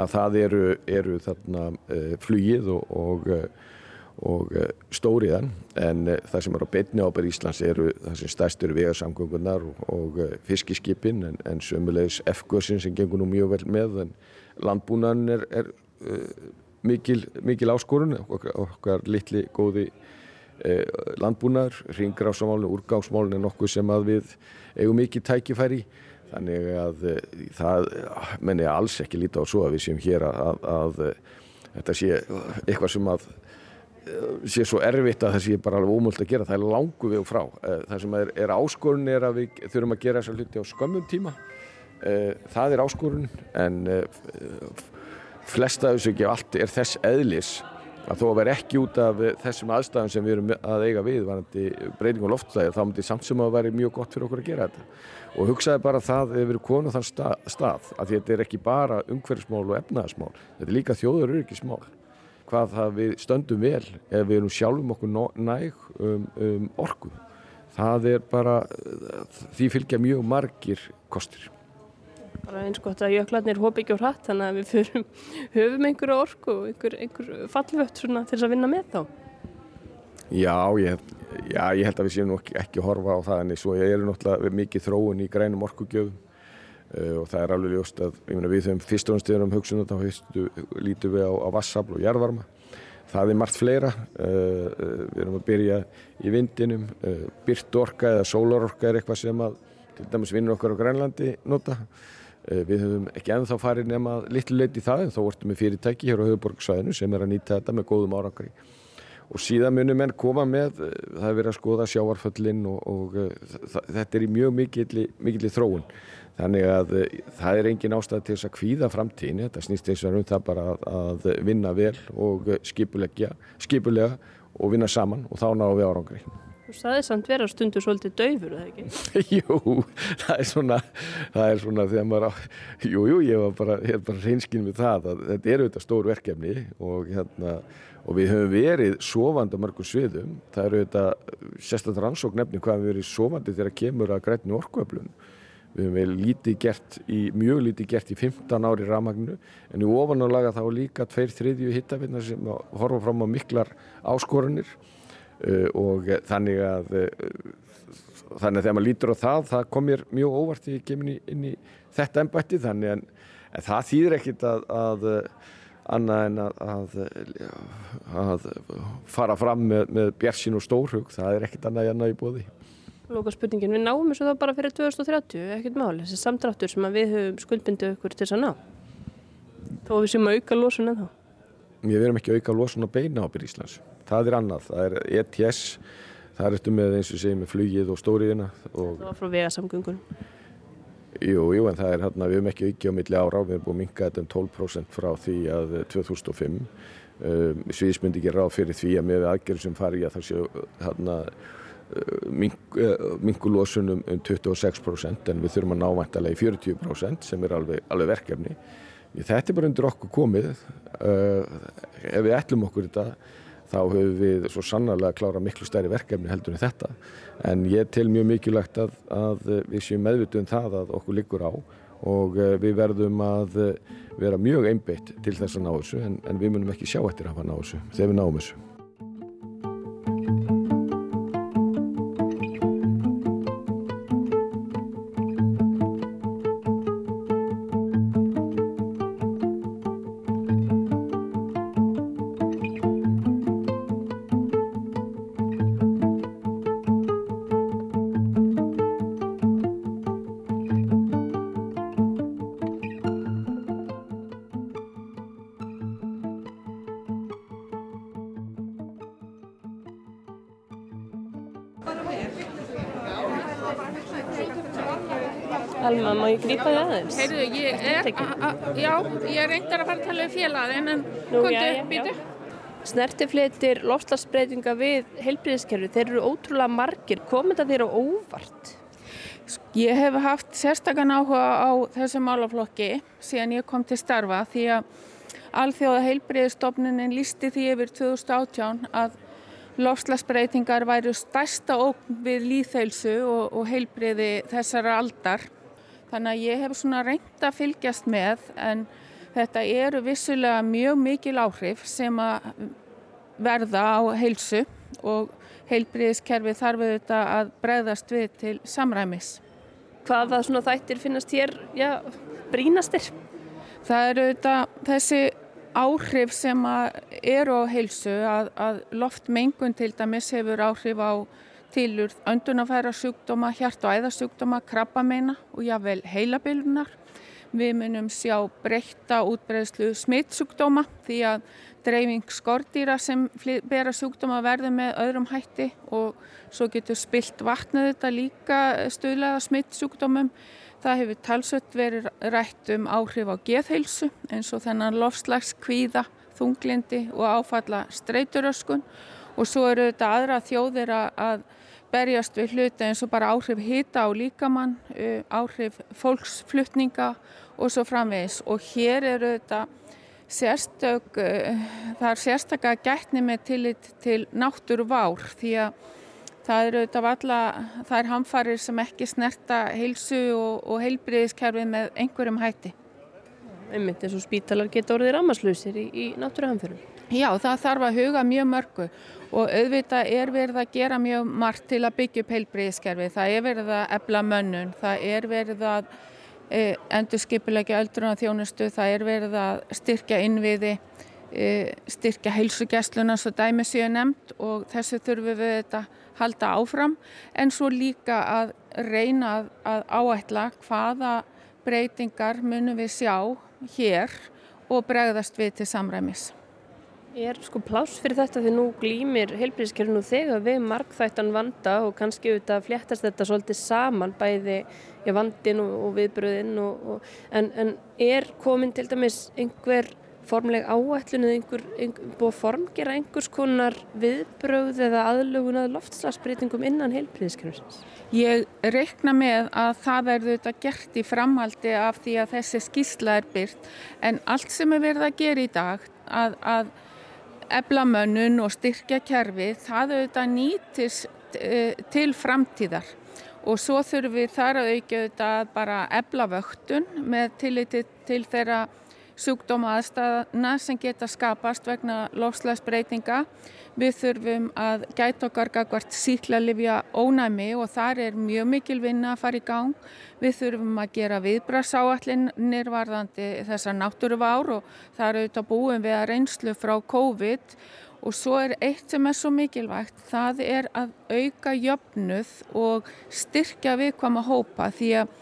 að það eru, eru þarna uh, flugið og, og, og uh, stóriðan en það sem er á beitni ábæri Íslands eru það sem stærst eru vegarsamgöngunar og, og fiskiskipin en, en sömulegis F-gössin sem gengur nú mjög vel með en landbúnan er, er mikil, mikil áskorun. Okkar, okkar litli góði landbúnar, ringrásamálun, úrgámsmálun er nokkuð sem að við eigum mikið tækifæri í Þannig að eh, það menni alls ekki líta á svo að við séum hér að, að, að eh, þetta sé eitthvað sem að eh, sé svo erfitt að það sé bara alveg ómöld að gera. Það er langu við og frá. Það sem er, er áskorun er að við þurfum að gera þessa hluti á skömmum tíma. Það er áskorun en flesta þessu ekki allt er þess eðlis að þó að vera ekki út af þessum aðstæðum sem við erum að eiga við varandi breyting og loftstæði þá myndi samt sem að vera mjög gott fyrir okkur að gera þetta og hugsaði bara það ef við erum konið þann stað, stað að þetta er ekki bara umhverfsmál og efnaðasmál þetta er líka þjóður öryggismál hvað það við stöndum vel ef við erum sjálfum okkur næg um, um orku. Það er bara því fylgja mjög margir kostir. Bara eins gott að jöklarnir hóp ekki á hratt þannig að við fyrum, höfum einhverju orku og einhver, einhver fallvött til þess að vinna með þá Já, ég, já, ég held að við séum ekki, ekki horfa á það en svo ég er náttúrulega mikið þróun í grænum orkugjöfum uh, og það er alveg ljóst að myna, við höfum fyrstunnstöður um hugsunum þá heistu, lítum við á, á vassabl og jarðvarma. Það er margt fleira uh, við erum að byrja í vindinum uh, byrtorka eða sólarorka er eitthvað sem að til dæmis vinnur okkar á Grænlandi nota. Uh, við höfum ekki ennþá farið nema litlu leiti í það en þá vortum við fyrirtæki hér á höfuborgsvæðinu sem er að nýta þetta með góðum árangri og síðan munum menn koma með, eh, það er verið að skoða sjávarföllin og, og uh, þetta er í mjög mikilli, mikilli þróun. Þannig að uh, það er engin ástæð til þess að kvíða framtíðin, þetta snýst eins og um það bara að, að vinna vel og skipulegja, skipulega og vinna saman og þá náum við árangri. Þú saði samt vera stundu svolítið döfur, eða ekki? jú, það er svona, það er svona þegar maður á, jú, jú, ég var bara, bara reynskinn við það að þetta eru þetta stór verkefni og hérna, og við höfum verið sofandi á mörgum sviðum, það eru þetta sérstaklega rannsóknefni hvað við verið sofandi þegar kemur að grætni orkuöflun. Við höfum vel lítið gert í, mjög lítið gert í 15 ári rafmagnu en í ofanálaga þá líka tveir þriðju hittafinnar sem horfa fram á miklar áskorunir uh, og þannig að uh, þannig að þegar maður lítur á það það kom mér mjög óvart í keminni inn í þetta ennbætti þannig en, en það þýðir ekkit að, að annað en að, að, að fara fram með, með björsin og stórhug, það er ekkit annað en annað í bóði. Lóka spurningin, við náum þessu þá bara fyrir 2030, ekkert máli, þessi samdráttur sem við höfum skuldbindið okkur til þess að ná. Þó við séum að auka losun en þá. Við verum ekki að auka losun á beina ábyrð Íslands. Það er annað, það er ETS, það er eftir með eins og segjum með flugið og stóriðina. Og... Það var frá vegasamgöngunum. Jú, jú, en það er hérna, við hefum ekki aukið á milli ára, við hefum búið að minka þetta um 12% frá því að 2005. Um, Sviðismyndi ekki ráð fyrir því að með aðgerð sem fari að það séu hérna minkulósunum um 26% en við þurfum að ná vantarlega í 40% sem er alveg, alveg verkefni. Þetta er bara undir okkur komið. Uh, ef við ætlum okkur þetta þá höfum við svo sannarlega að klára miklu stærri verkefni heldur en þetta. En ég tel mjög mikilvægt að, að við séum meðvituð um það að okkur liggur á og uh, við verðum að vera mjög einbeitt til þess að ná þessu en, en við munum ekki sjá eftir að hafa ná þessu þegar við náum þessu. Fara að félagin, en komdu, já, já, býtu. Snertifletir, lofslagsbreytinga við heilbríðiskerfi, þeir eru ótrúlega margir. Komið það þér á óvart? Ég hef haft sérstakann áhuga á þessu málaflokki síðan ég kom til starfa því að Alþjóða heilbriðistofnunin lísti því yfir 2018 að lofslagsbreytingar væru stærsta ógn við líðheilsu og, og heilbriði þessara aldar. Þannig að ég hef svona reynd að fylgjast með en þetta eru vissulega mjög mikil áhrif sem að verða á heilsu og heilbriðiskerfi þarf auðvitað að bregðast við til samræmis. Hvaða svona þættir finnast þér, já, brínastir? Það eru auðvitað þessi áhrif sem eru á heilsu að, að loftmengun til dæmis hefur áhrif á tilur öndunafæra sjúkdóma, hjart- og æðasjúkdóma, krabbameina og jável heilabilunar. Við munum sjá breyta útbreyðslu smittsjúkdóma því að dreifing skordýra sem bera sjúkdóma verður með öðrum hætti og svo getur spilt vatnið þetta líka stuðlega smittsjúkdómum. Það hefur talsvött verið rætt um áhrif á geðheilsu eins og þennan lofslags kvíða, þunglindi og áfalla streyturöskun og svo eru þetta aðra þjóðir að berjast við hluti eins og bara áhrif hita á líkamann, áhrif fólksflutninga og svo framvegis og hér eru þetta sérstök, það er sérstaklega gætni með tillit til náttúru vár því að það eru þetta valla, það er hamfarir sem ekki snerta heilsu og, og heilbriðiskerfið með einhverjum hætti. Einmitt eins og spítalar geta orðið rammarslausir í, í náttúruhamförum. Já, það þarf að huga mjög mörgu og auðvitað er verið að gera mjög margt til að byggja upp heilbriðiskerfið. Það er verið að ebla mönnun, það er verið að e, endur skipilegja öldruna þjónustu, það er verið að styrkja innviði, e, styrkja heilsugessluna svo dæmi séu nefnd og þessu þurfum við þetta halda áfram en svo líka að reyna að, að áætla hvaða breytingar munum við sjá hér og bregðast við til samræmis. Er sko pláss fyrir þetta því nú glýmir heilbríðiskerfinu þegar við markþættan vanda og kannski auðvitað fléttast þetta svolítið saman bæði í vandin og, og viðbröðin og, og, en, en er komin til dæmis einhver formleg áætlun eða einhver, einhver búið að formgera einhvers konar viðbröð eða aðlugun að loftslagsbreytingum innan heilbríðiskerfisins? Ég reikna með að það verður þetta gert í framhaldi af því að þessi skísla er byrt en allt sem er verið að gera í dag að, að eblamönnun og styrkja kerfi, það auðvitað nýtist uh, til framtíðar. Og svo þurfum við þar að auðvitað auðvitað bara eblavöktun með tilliti til þeirra sjúkdóma aðstæðana sem geta skapast vegna lofslagsbreytinga. Við þurfum að gæta okkar gagvart síklarlifja ónæmi og þar er mjög mikil vinna að fara í gang. Við þurfum að gera viðbrasáallinir varðandi þessar náttúruvár og það eru auðvitað búin við að reynslu frá COVID og svo er eitt sem er svo mikilvægt, það er að auka jöfnuð og styrkja viðkvæma hópa því að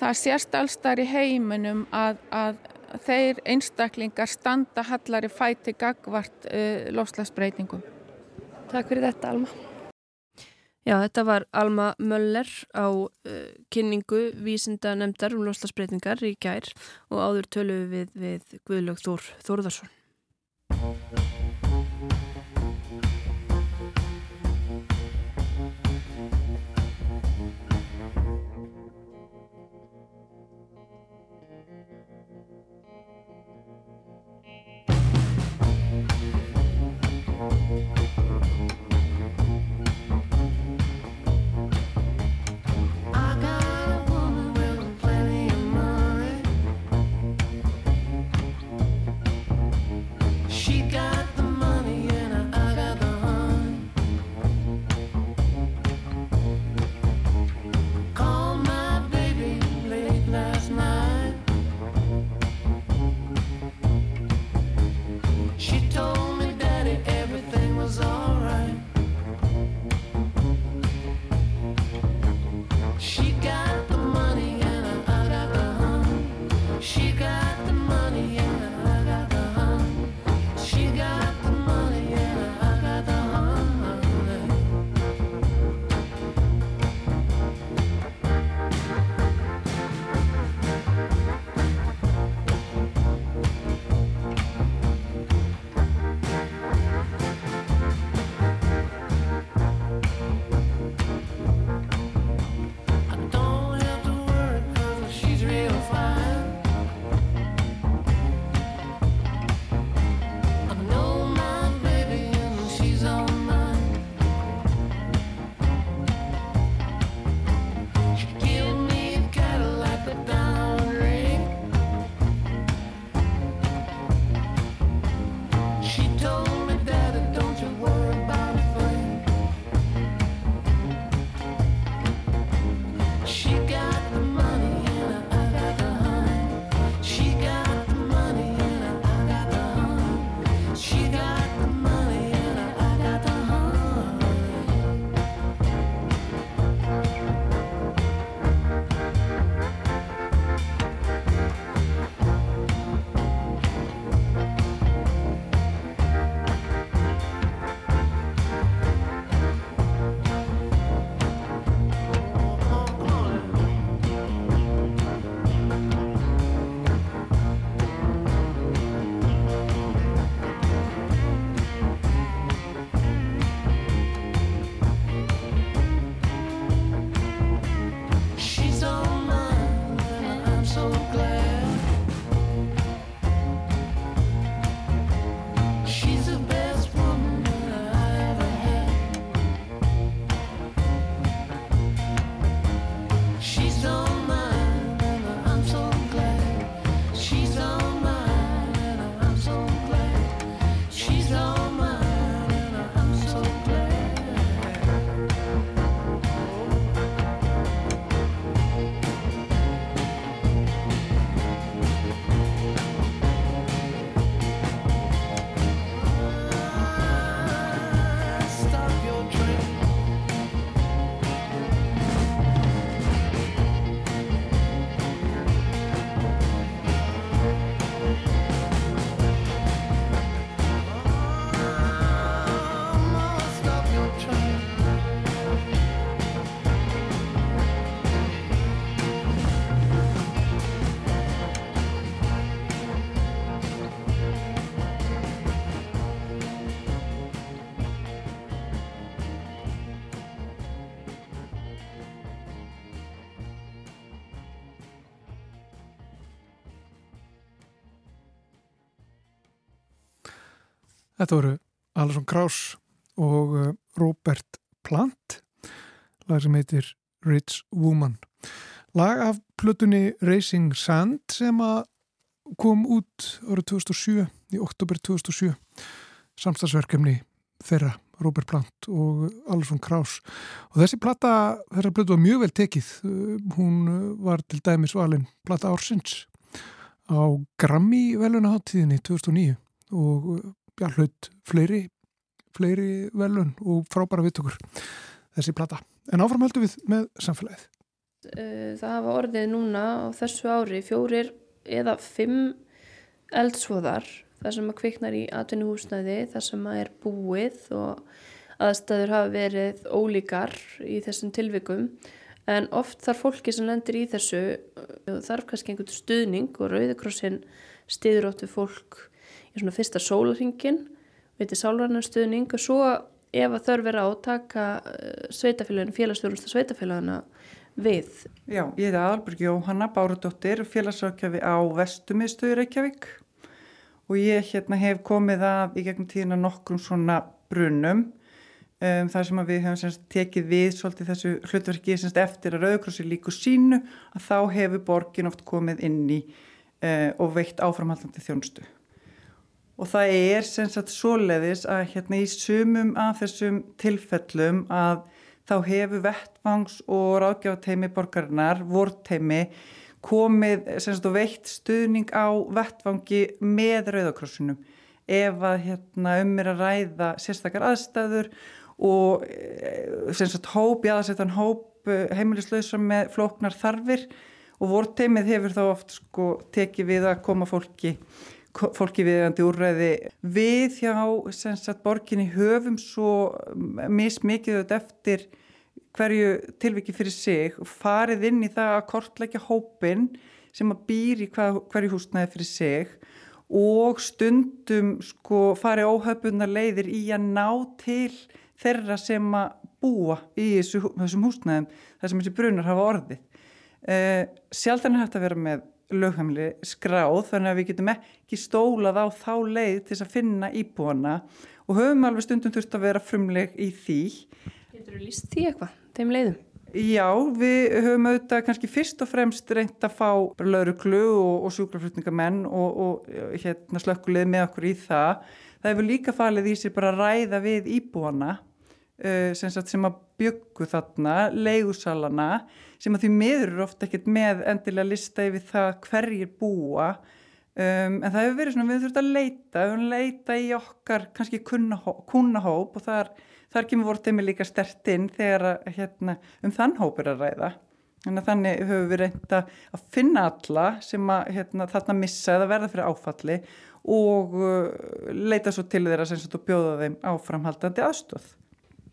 það sérst allstar í heiminum að, að þeir einstaklingar standa hallari fæti gagvart uh, lofslagsbreytingum. Takk fyrir þetta Alma. Já, þetta var Alma Möller á uh, kynningu vísinda nefndar um lofslagsbreytingar í gær og áður tölu við, við Guðlaug Þór Þórðarsson. Þetta voru Alesson Krauss og uh, Robert Plant, lag sem heitir Rich Woman. Lag af plötunni Racing Sand sem kom út árið 2007, í oktober 2007, samstagsverkefni þeirra, Robert Plant og Alesson Krauss. Og þessi plata, þessa plötu var mjög vel tekið. Hún var til dæmis valin plata ársins á Grammy velunaháttíðinni 2009 og já, hlut fleiri, fleiri velun og frábæra vittökur þessi plata. En áfram höldum við með samfélagið. Eh, Það hafa orðið núna á þessu ári fjórir eða fimm eldsvoðar þar sem að kviknar í atvinnuhúsnæði þar sem að er búið og aðstæður hafa verið ólíkar í þessum tilvikum en oft þarf fólki sem lendir í þessu eh, þarf kannski einhvern stuðning og Rauðikrossin stiður ótt við fólk í svona fyrsta sólarhingin veitir sálvarnar stuðning og svo ef að þörf er á taka sveitafélaginu, félagsstjórnasta sveitafélagina við. Já, ég heiti Aðalbjörg Jóhanna Bárudóttir, félagsrákjafi á Vestumiðstöður Reykjavík og ég hérna hef komið að í gegnum tíðina nokkrum svona brunum um, þar sem að við hefum semst tekið við svolítið þessu hlutverki semst eftir að Rauðkrossi líku sínu að þá hefur borgin oft komið inn í uh, og veitt áframhaldandi þjónustu. Og það er sem sagt svoleiðis að hérna í sumum af þessum tilfellum að þá hefur vettvangs og ráðgjáteimi borgarinnar, vorteimi, komið sem sagt og veitt stuðning á vettvangi með rauðakrossunum ef að hérna um er að ræða sérstakar aðstæður og eh, sem sagt hóp, jáðarsettan hóp eh, heimilislausar með flóknar þarfir. Og vorteimið hefur þá oft sko tekið við að koma fólki fólki viðandi úrræði við hjá borginni höfum svo mismikið þetta eftir hverju tilviki fyrir sig farið inn í það að kortleggja hópin sem að býr í hvað, hverju húsnæði fyrir sig og stundum sko farið óhöpunar leiðir í að ná til þeirra sem að búa í þessu, þessum húsnæðum þar sem þessi brunar hafa orðið. Uh, Sjaldan er hægt að vera með lögheimli skráð þannig að við getum ekki stólað á þá leið til þess að finna íbúana og höfum alveg stundum þurft að vera frumleg í því. Getur þú líst því eitthvað, þeim leiðum? Já, við höfum auðvitað kannski fyrst og fremst reynd að fá lauruglu og, og sjúkraflutningamenn og, og hérna, slökkulið með okkur í það. Það hefur líka falið í sér bara að ræða við íbúana sem, sagt, sem að byggu þarna, leigusalana sem að því miður eru ofta ekkert með endilega lista yfir það hverjir búa um, en það hefur verið svona við þurfum að leita, við að leita í okkar kannski kunnahóp og þar, þar kemur voru þeimir líka stert inn þegar að, hérna, um þann hóp er að ræða þannig að þannig höfum við reynda að finna alla sem að hérna, þarna missa eða verða fyrir áfalli og uh, leita svo til þeirra sem bjóða þeim áframhaldandi aðstóð.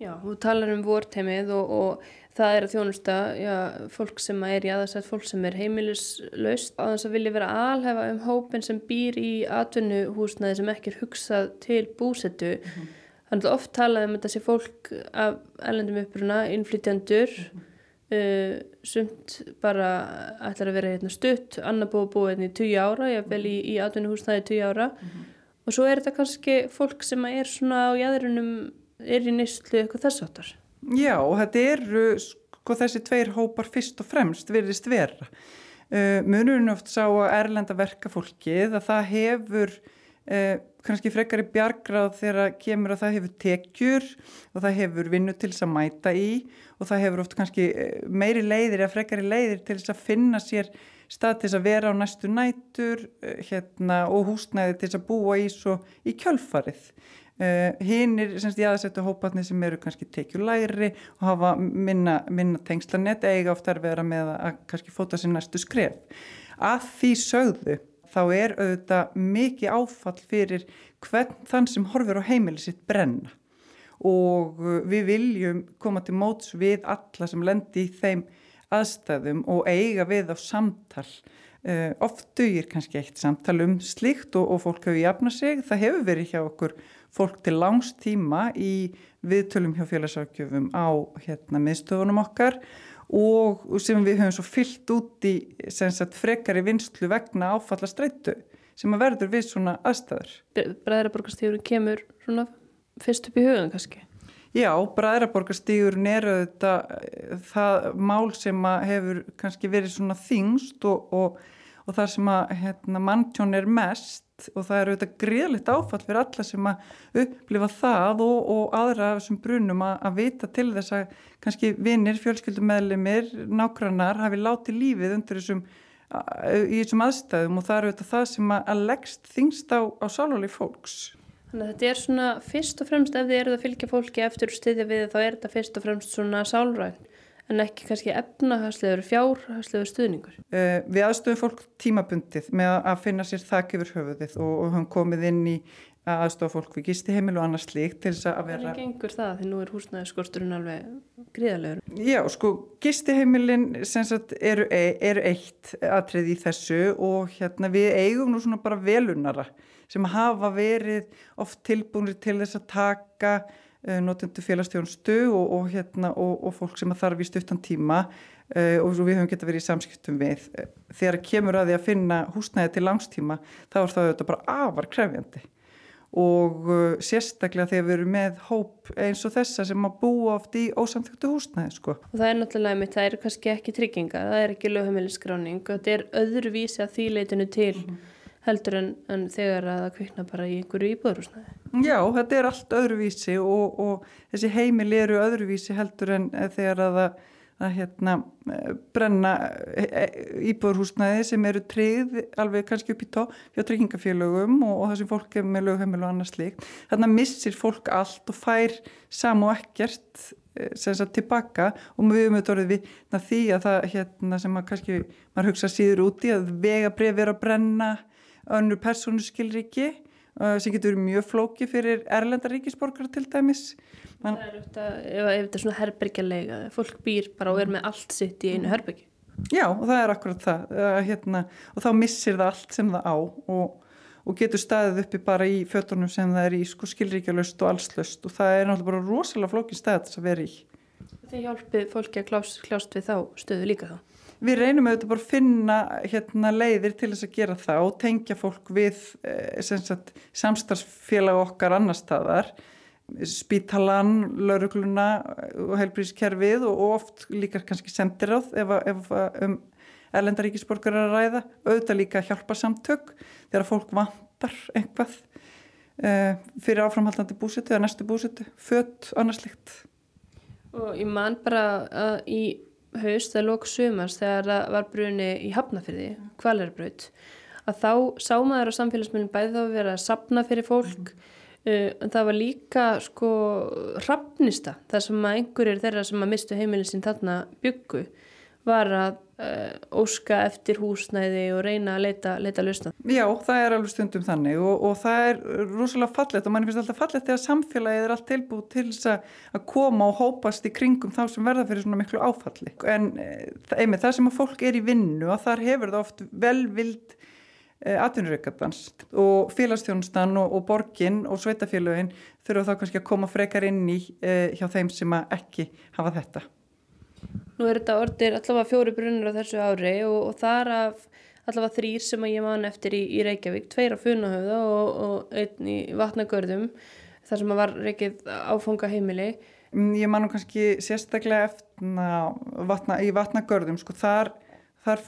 Já, þú talar um vorteimið og, og það er að þjónusta já, fólk sem er í aðarsætt, fólk sem er heimilislaust á þess að vilja vera alhefa um hópin sem býr í atvinnuhúsnaði sem ekki er hugsað til búsettu. Mm -hmm. Þannig að oft talað um þetta sé fólk af ellendum uppruna, innflytjandur, mm -hmm. uh, sumt bara ætlar að vera hérna, stutt, annar búið búið hérna í 20 ára, ég vel í, í atvinnuhúsnaði í 20 ára mm -hmm. og svo er þetta kannski fólk sem er svona á jæðrunum, er í nýstlu eitthvað þess áttar. Já, þetta eru sko þessi tveir hópar fyrst og fremst virðist vera. Uh, munurinn oft sá að erlenda verkafólkið að það hefur uh, kannski frekar í bjargráð þegar kemur að það hefur tekjur og það hefur vinnu til þess að mæta í og það hefur oft kannski meiri leiðir eða frekar í leiðir til þess að finna sér stað til þess að vera á næstu nætur hérna, og húsnæði til þess að búa í í kjölfarið. Uh, hinn er semst í aðsettu hópatni sem eru kannski tekjulæri og hafa minna, minna tengslanett eiga ofta að vera með að kannski fóta sér næstu skref. Að því sögðu þá er auðvitað mikið áfall fyrir hvern þann sem horfir á heimili sitt brenna og við viljum koma til móts við alla sem lendi í þeim aðstæðum og eiga við á samtal. Uh, oft dugir kannski eitt samtal um slikt og, og fólk hefur jafnað sig. Það hefur verið hjá okkur fólk til langs tíma í viðtölum hjá félagsarkjöfum á hérna, miðstöfunum okkar og sem við höfum svo fyllt út í sagt, frekari vinslu vegna áfalla streytu sem að verður við svona aðstæður. Bræðraborgastíðurinn kemur svona fyrst upp í hugan kannski. Já, bræðraborgastíðurinn er auðvitað eh, það mál sem hefur kannski verið svona þingst og, og, og það sem að hérna, manntjón er mest og það er auðvitað gríðlegt áfall fyrir alla sem að upplifa það og, og aðra af þessum brunum að, að vita til þess að kannski vinnir, fjölskyldumæðlimir, nákvæmnar hafi látið lífið undir þessum í þessum aðstæðum og það er auðvitað það sem að, að leggst þingst á, á sálóli fólks. Þannig að þetta er svona fyrst og fremst ef þið eruð að fylgja fólki eftir styðja við þá er þetta fyrst og fremst svona sálræn en ekki kannski efnahagslegur, fjárhagslegur stuðningur. Uh, við aðstöðum fólk tímabundið með að finna sér þakk yfir höfuðið og, og höfum komið inn í að aðstofa fólk við gistiheimil og annars slíkt til þess að vera... Hvernig gengur það því nú er húsnæðiskorturinn alveg gríðalegur? Já, sko, gistiheimilin sagt, eru, e, eru eitt atrið í þessu og hérna við eigum nú svona bara velunara sem hafa verið oft tilbúinir til þess að taka uh, notendu félagstjónstu og, og, hérna, og, og fólk sem þarf í stuttan tíma uh, og við höfum geta verið í samskiptum við. Þegar kemur að því að finna húsnæði til langstíma þá er það auðvitað bara afar krefjandi og sérstaklega þegar við erum með hóp eins og þessa sem að búa oft í ósamþjóttu húsnæði sko. Og það er náttúrulega mitt, það er kannski ekki trygginga, það er ekki lögheimilisgráning og þetta er öðruvísi að því leitinu til mm -hmm. Heldur en, en þegar að það kvikna bara í einhverju íbúðurhúsnæði. Já, þetta er allt öðruvísi og, og þessi heimil eru öðruvísi heldur en þegar að það að hérna brenna íbúðurhúsnæði sem eru tryggð alveg kannski upp í tó hjá tryggingafélögum og, og það sem fólk er með lögheimil og annars líkt. Þannig að missir fólk allt og fær sam og ekkert sem sagt tilbaka og við höfum auðvitað við því að það hérna sem að kannski maður hugsa síður úti að vegabrið vera að brenna önnur persónu skilriki sem getur mjög flóki fyrir erlenda ríkisborgar til dæmis Man... Það er auðvitað, ef, ef þetta er svona herbergjalega, fólk býr bara og er með allt sitt í einu herbergi. Já, og það er akkurat það, hérna, og þá missir það allt sem það á og, og getur staðið uppi bara í fötunum sem það er í, sko skilríkjalöst og allslöst og það er náttúrulega bara rosalega flókin stað þess að vera í. Þið hjálpið fólki að klás, klást við þá stöðu líka þá? Við reynum auðvitað bara að finna hérna, leiðir til þess að gera það og tengja fólk við eh, samstarfsfélag okkar annar staðar spítalan, laurugluna og heilbríðskerfið og oft líka kannski sendiráð ef, ef um erlendaríkisborgar er að ræða. Auðvitað líka hjálpa samtök þegar fólk vantar einhvað uh, fyrir áframhaldandi búsitu eða næstu búsitu, fött, annarslíkt Og ég man bara að í haust eða lók sumars þegar það var bruni í Hafnafyrði, kvalerbröð að þá sá maður á samfélagsmyndin bæði þá að vera að sapna fyrir fólk mm. Uh, en það var líka sko rafnista þar sem að einhverjir þeirra sem að mistu heimilin sín þarna byggu var að óska eftir húsnæði og reyna að leita, leita lausna. Já, það er alveg stundum þannig og, og það er rosalega fallet og mann finnst alltaf fallet þegar samfélagið er allt tilbúið til þess að koma og hópast í kringum þá sem verða fyrir svona miklu áfalli. En uh, einmitt það sem að fólk er í vinnu og þar hefur það oft velvild atvinnureikatans og félagsþjónustan og, og borgin og sveitafélögin þurfa þá kannski að koma frekar inn í uh, hjá þeim sem ekki hafa þetta. Nú er þetta orðir allavega fjóri brunnur á þessu ári og, og þar af allavega þrýr sem ég man eftir í, í Reykjavík, tveir á Funahöfða og, og einn í Vatnagörðum þar sem var reykið áfanga heimili. Mm, ég man nú kannski sérstaklega eftir na, vatna, í Vatnagörðum, sko þar, þar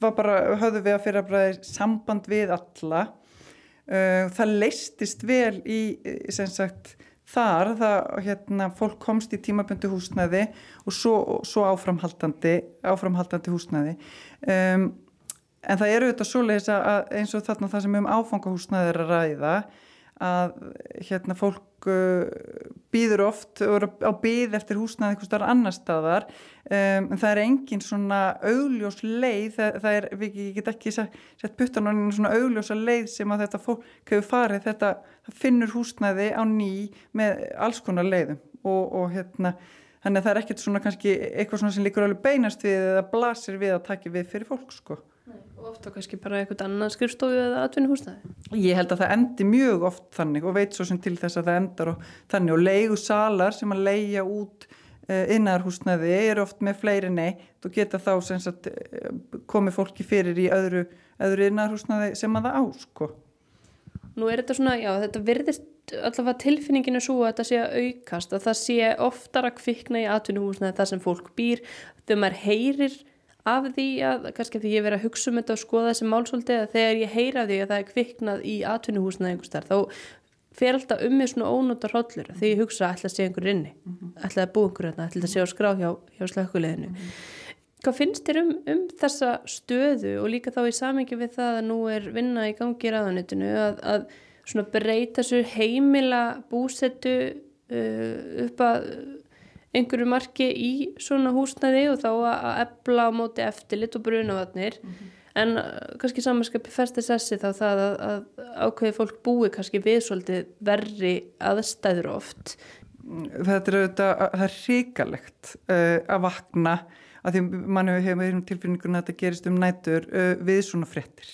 var bara, höfðu við að fyrir að bræði samband við alla uh, það leistist vel í, sem sagt, þar það, hérna, fólk komst í tímaböndu húsnæði og svo, svo áframhaldandi áframhaldandi húsnæði. Um, en það eru auðvitað svoleiðis að eins og þarna það sem um áfangahúsnæði er að ræða að hérna fólk uh, býður oft og eru á býð eftir húsnaði eitthvað starf annar staðar. Um, en það er engin svona augljós leið, það, það er, við get ekki sett puttan á einu svona augljósa leið sem að þetta fólk hefur farið þetta, finnur húsnaði á ný með alls konar leiðum og, og hérna þannig að það er ekkert svona kannski eitthvað svona sem líkur alveg beinast við eða blasir við að taki við fyrir fólk sko Og ofta kannski bara eitthvað annan skrifstofu eða atvinnuhúsnaði? Ég held að það endi mjög oft þannig og veit svo sem til þess að það endar og þannig og leigu salar sem að leia út uh, innarhúsnaði er oft með fleiri neitt og geta þá sagt, komið fólki fyrir í öðru, eða innarhúsnaði sem að það á sko. Nú er þetta svona, já, þetta virðist allavega tilfinninginu svo að þetta sé að aukast að það sé oftar að kvikna í atvinnuhúsnaði það sem fólk býr. Þegar maður heyrir af því að kannski því ég verið að hugsa um þetta og skoða þessi málsóldi að þegar ég heyra því að það er kviknað í atvinnuhúsnaði einhvers þar þá fer alltaf um mig svona ónóta hrollur þegar ég hugsa að ætla að sé einhver inni ætla að búa einhver hérna, ætla að sé á skrá hjá, hjá slökkuleginu Hvað finnst þér um, um þessa stöðu og líka þá í samengi við það að nú er vinna í gangi í ráðanitinu að, að svona breyta svo heimila búsettu uh, upp að einhverju marki í svona húsnæði og þá að, ebla á móti eftirlit og brunavatnir en uh, kannski samanskapi festi sessi þá það að, að ákveði fólk búi kannski við svolítið verri aðstæður oft. Þetta er auðvitað, það er ríkalegt uh, að vakna að því mann hefur hefur tilfinninguna að þetta gerist um nætur uh, við svona frettir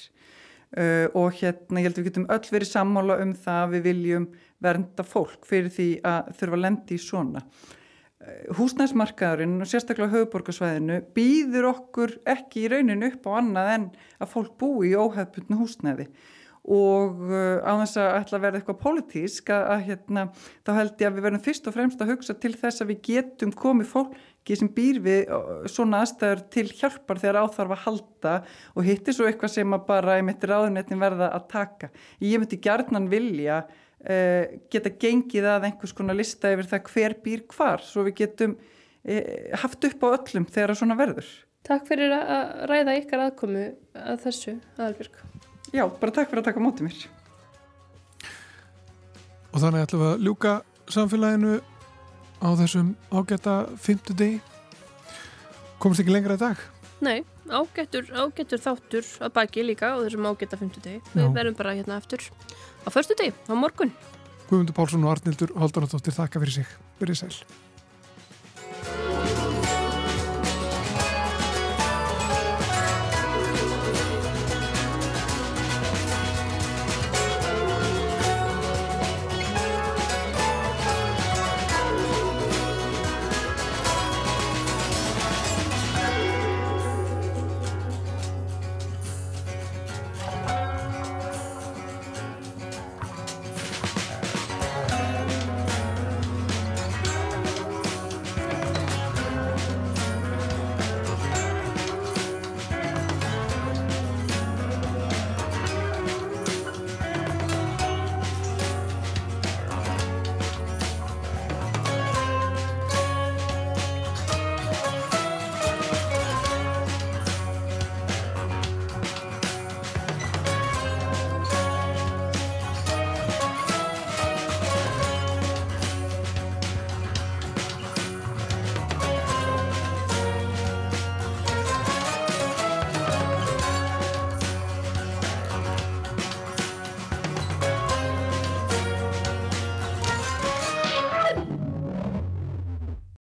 uh, og hérna ég held að við getum öll verið sammála um það að við viljum vernda fólk fyrir því að þurfa að lendi í svona. Húsnæsmarkaðurinn og sérstaklega höfuborgarsvæðinu býður okkur ekki í rauninu upp á annað en að fólk búi í óhefbundnu húsnæði. Og uh, á þess að ætla að verða eitthvað pólitísk að, að hérna, þá held ég að við verðum fyrst og fremst að hugsa til þess að við getum komið fólki sem býr við svona aðstæður til hjálpar þegar áþarf að halda og hittir svo eitthvað sem að bara einmitt ráðunetin verða að taka. Ég myndi gjarnan vilja uh, geta gengið að einhvers konar lista yfir það hver býr hvar svo við getum uh, haft upp á öllum þegar svona verður. Takk fyrir að ræða ykkar aðkomu að þessu, Aðalbjörg. Já, bara takk fyrir að taka mótið mér. Og þannig ætlum við að ljúka samfélaginu á þessum ágæta fymtudegi. Komst ekki lengra í dag? Nei, ágættur, ágættur þáttur að baki líka á þessum ágæta fymtudegi. Við Já. verðum bara hérna eftir á förstu degi, á morgun. Guðmundur Pálsson og Arnildur Haldanadóttir þakka fyrir sig. Verið sæl.